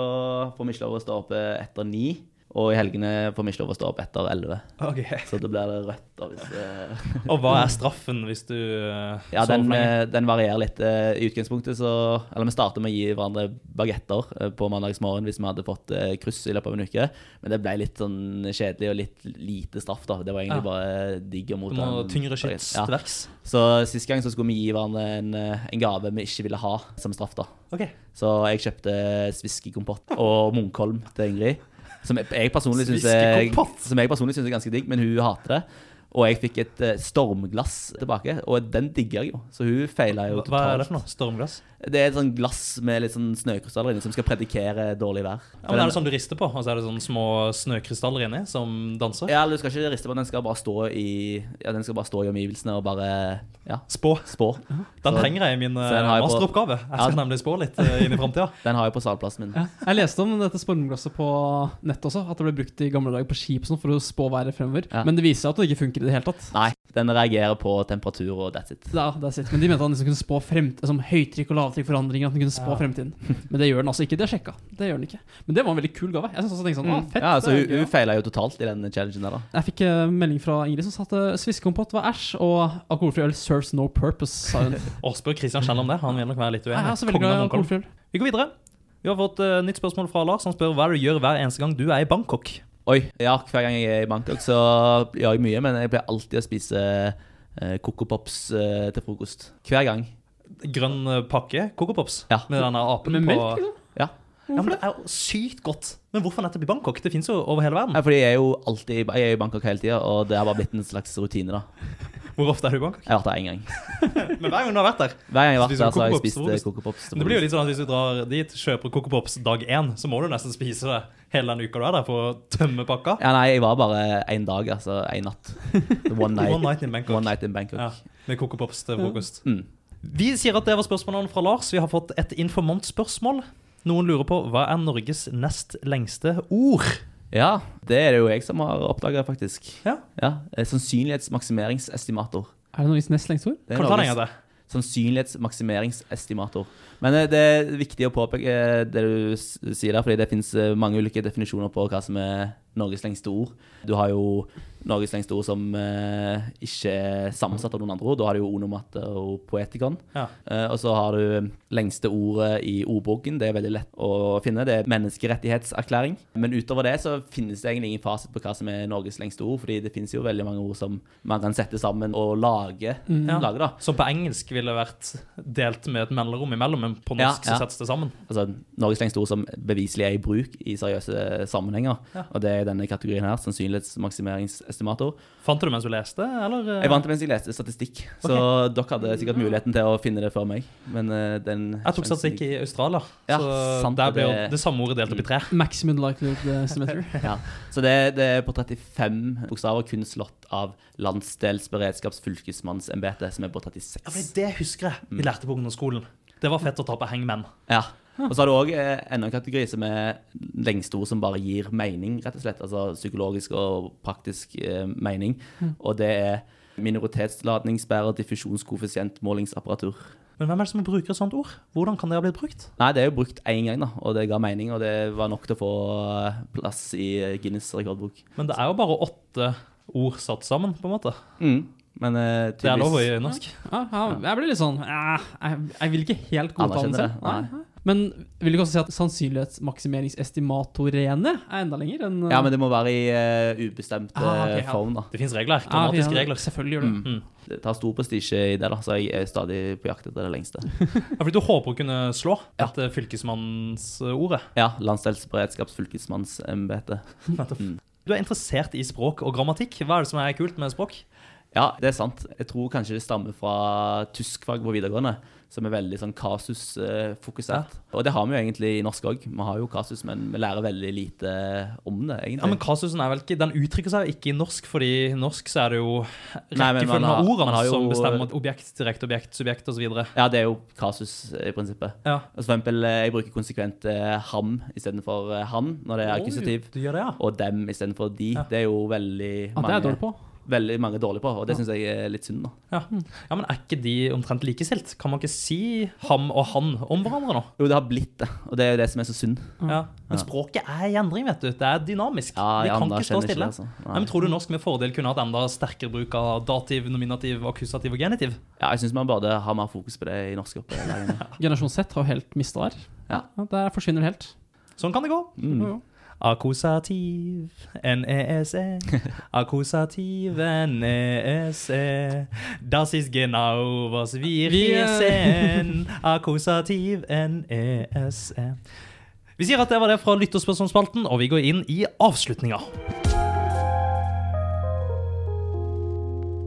får vi ikke lov å stå opp etter ni. Og i helgene får vi ikke lov å stå opp etter elleve. Ok. Så da blir det rødt. da det... [laughs] Og hva er [laughs] straffen hvis du uh, Ja, den, eh, den varierer litt. Eh, I utgangspunktet så Eller vi starter med å gi hverandre bagetter eh, på mandagsmorgen hvis vi hadde fått eh, kryss i løpet av en uke. Men det ble litt sånn kjedelig og litt lite straff, da. Det var egentlig Ja. bare digg å motta. tyngre skyts. Ja. til verks. Så sist gang så skulle vi gi hverandre en, eh, en gave vi ikke ville ha som straff, da. Okay. Så jeg kjøpte sviskekompott og Munkholm til Ingrid. Som jeg personlig syns er, er ganske digg, men hun hater det. Og jeg fikk et eh, stormglass tilbake, og den digger jeg jo. Så hun feila jo totalt. Hva er det for noe? Stormglass? Det er et sånn glass med litt sånn snøkrystaller inni som skal predikere dårlig vær. Ja, men Er det sånn du rister på, og så er det sånn små snøkrystaller inni som danser? Ja, du skal ikke riste på den, den skal bare stå i Ja, den skal bare stå i omgivelsene og bare ja, Spå. spå. Den Så trenger jeg i min eh, masteroppgave. Jeg skal Ja. nemlig spå litt eh, inn i framtida. [laughs] Den har jeg på salplassen min. Ja. Jeg leste om dette stormglasset på nett også, at det ble brukt i gamle dager på skip sånn for å spå været fremover. Ja. Men det viser seg at det ikke funker det hele tatt. Nei, den reagerer på temperatur og that's it. Ja, that's it. Men de mente den liksom kunne spå fremt, som høytrykk og lavtrykkforandringer. At den kunne spå Ja. fremtiden. Men det gjør den altså ikke. Det er sjekka. Det gjør den ikke. Men det var en veldig kul gave. Jeg synes også tenkte sånn, å, fett. Ja, altså, er hun, hun feila jo totalt i den challengen der, da. Jeg fikk uh, melding fra Ingrid som sa at uh, sviskekompott var æsj, og alkoholfri øl serves no purpose, sa hun. [laughs] Og spør Christian Schjell om det. Han vil nok være litt Jeg uenig. Ja, Munkholm. alkoholfri øl. Vi går videre. Vi har fått uh, nytt spørsmål fra Lars. Han spør hva er du gjør hver eneste gang du er i Bangkok. Oi, ja, hver gang jeg er i Bangkok, så gjør jeg mye, men jeg pleier alltid å spise uh, Coco Pops eh, til frokost. Hver gang. Grønn eh, pakke Coco Pops Ja. med denne apen Med på melk, liksom? Ja. Ja, men Det er jo sykt godt. Men hvorfor nettopp i Bangkok? Det fins jo over hele verden. ja, fordi jeg er jo alltid Jeg er i Bangkok hele tida, og det har bare blitt en slags rutine, da. Hvor ofte er du i Bangkok? Jeg har vært der én gang. [laughs] Men hver gang du har vært der. Hver gang jeg har vært der, du så har jeg spist til eh, frokost? Coco Pops. det blir jo litt sånn at Hvis du drar dit, kjøper Coco Pops dag én, så må du nesten spise det hele den uka du er der for å tømme pakka. Ja, nei, jeg var bare én dag, altså. Én natt. One [laughs] night, One night in Bangkok. One night in Bangkok. Ja, med Coco Pops til frokost. Mm. Vi sier at det var spørsmålene fra Lars. Vi har fått et informantspørsmål. Noen lurer på hva er Norges nest lengste ord? Ja, det er det jo jeg som har oppdaga, faktisk. Ja. Ja, eh, Sannsynlighetsmaksimeringsestimator. Er det Norges nest lengste ord? Det er Kan du ta den en Norges sannsynlighetsmaksimeringsestimator. Men eh, det er viktig å påpeke eh, det du sier der, fordi det finnes eh, mange ulike definisjoner på hva som er Norges lengste ord. Du har jo Norges lengste ord som ikke er sammensatt av noen andre ord. Da har du jo onomatte og poetikon. Ja. Og så har du lengste ordet i ordboken. Det er veldig lett å finne. Det er menneskerettighetserklæring. Men utover det så finnes det egentlig ingen fasit på hva som er Norges lengste ord, fordi det finnes jo veldig mange ord som man kan sette sammen og lage. Ja. lage da. Så på engelsk ville det vært delt med et mellomrom imellom, men på norsk ja. så settes det sammen. altså, Norges lengste ord som beviselig er i bruk i seriøse sammenhenger. Ja. Og det er denne kategorien her, sannsynlighetsmaksimeringsestimator. Fant du det mens du leste, eller? eh? Jeg vant det mens jeg leste statistikk, så dere hadde sikkert muligheten til å finne det før meg. Men eh, den Jeg tok statistikk i Australia, Ja, så sant, der ble jo det- det samme ordet delt opp i tre. Maximum likelihood estimator. [laughs] Ja. Så det, det er på 35 bokstaver, kun slått av landsdelsberedskapsfylkesmannsembetet, som er på 36. Ja, for det husker jeg vi lærte på ungdomsskolen. Det var fett å ta på hengmenn. Ja. Og så har du òg enda en kategori som er lengste ord som bare gir mening, rett og slett. Altså psykologisk og praktisk eh, mening. Og det er minoritetsladningsbærer diffusjonskoeffisient, målingsapparatur. Men hvem er det som bruker et sånt ord? Hvordan kan det ha blitt brukt? Nei, det er jo brukt én gang, da, og det ga mening. Og det var nok til å få eh, plass i Guinness rekordbok. Men det er jo bare åtte ord satt sammen, på en måte. Mm. Men eh, Det er lov å gjøre norsk. Ja, ja, jeg blir litt sånn eh, jeg, jeg vil ikke helt godta den selv. nei. Men vil du ikke også si at sannsynlighetsmaksimeringsestimatorene er enda lenger enn Ja, men det må være i uh, ubestemt Ah, ok, eh, ja. form, da. Det fins regler. Grammatiske ja, regler. Selvfølgelig gjør det. Mm. Mm. Det tar stor prestisje i det, da, så jeg er stadig på jakt etter det lengste. [laughs] Ja, fordi du håper å kunne slå Ja. dette fylkesmannsordet. Ja, Landsdelsberedskapsfylkesmannsembetet. [laughs] Mm. Du er interessert i språk og grammatikk. Hva er det som er kult med språk? Ja, det er sant. Jeg tror kanskje det stammer fra tyskfag på videregående, som er veldig sånn kasusfokusert. Og det har vi jo egentlig i norsk òg. Vi har jo kasus, men vi lærer veldig lite om det, egentlig. Ja, men Kasusen er vel ikke, den uttrykker seg ikke i norsk, fordi i norsk så er det jo rekkefølgen av ordene jo- som bestemmer objekt, direkte objekt, subjekt osv. Ja, det er jo kasus i prinsippet. Ja. Og for eksempel, eh, jeg bruker konsekvent eh, ham istedenfor eh, han når det er akkusativ. Ja. Og dem istedenfor de. Ja. Det er jo veldig Ja, det er jeg dårlig på. Veldig mange dårlige på, og det syns jeg er litt synd. da. ja. Ja, Men er ikke de omtrent likestilt? Kan man ikke si ham og han om hverandre nå? Jo, det har blitt det, og det er jo det som er så synd. Ja. Men språket er i endring, vet du. Det er dynamisk. Ja, Vi kan ikke stå stille. Ikke, altså. Nei. Men Tror du norsk med fordel kunne hatt enda sterkere bruk av dativ, nominativ, akkusativ og genitiv? Ja, jeg syns man burde ha mer fokus på det i norskopplæringen. [laughs] Generasjon Z har jo helt mista der. Ja. Der forsvinner det helt. Sånn kan det gå. Mm. Akkusativ, N-E-S-E. [laughs] Akkusativ, N-E-S-E. Das ist genau was wir hier eh, [laughs] sehen. Akkusativ, N-E-S-E. Vi sier at det var det fra lytterspørsmålsspalten, og vi går inn i avslutninga.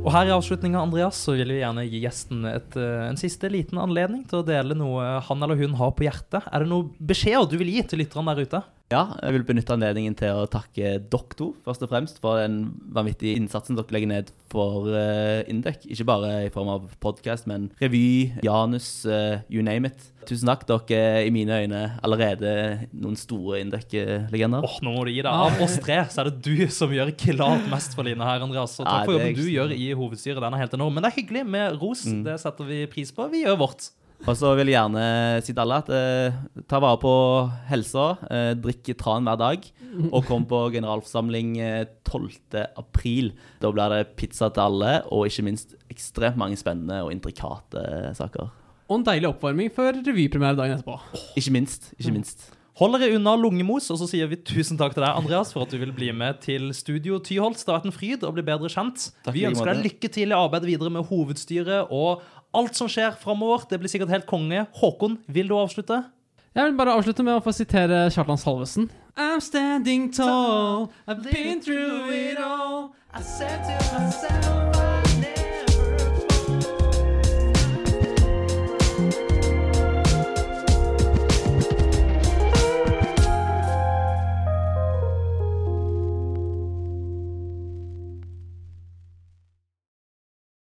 Og her i avslutninga, Andreas, så vil vi gjerne gi gjesten et, eh, en siste liten anledning til å dele noe han eller hun har på hjertet. Er det noe beskjeder du vil gi til lytterne der ute? Ja, jeg vil benytte anledningen til å takke dere to, først og fremst, for den vanvittige innsatsen dere legger ned for uh, Indek. Ikke bare i form av podkast, men revy, Janus, uh, you name it. Tusen takk. Dere er i mine øyne allerede noen store Indek-legender. Åh, nå må du gi deg. Av oss tre så er det du som gjør klart mest for Line her, Andreas. Og takk Ja, for jobben du gjør i hovedstyret. Den er helt enorm. Men det er hyggelig med ros. Mm. Det setter vi pris på. Vi gjør vårt. Og så vil jeg gjerne si til alle at eh, ta vare på helsa, eh, drikk tran hver dag, og kom på generalforsamling eh, 12. april. Da blir det pizza til alle, og ikke minst ekstremt mange spennende og intrikate saker. Og en deilig oppvarming før revypremiere dagen etterpå. Ikke minst. Ikke minst. Hold dere unna lungemos, og så sier vi tusen takk til deg, Andreas, for at du vil bli med til Studio Tyholt. Det har vært en fryd å bli bedre kjent. Takk vi ønsker deg lykke til i arbeidet videre med hovedstyret og alt som skjer framover. Det blir sikkert helt konge. Håkon, vil du avslutte? Jeg vil bare avslutte med å få sitere Kjartan Salvesen. I'm standing tall, I've been through it all. I said to myself, I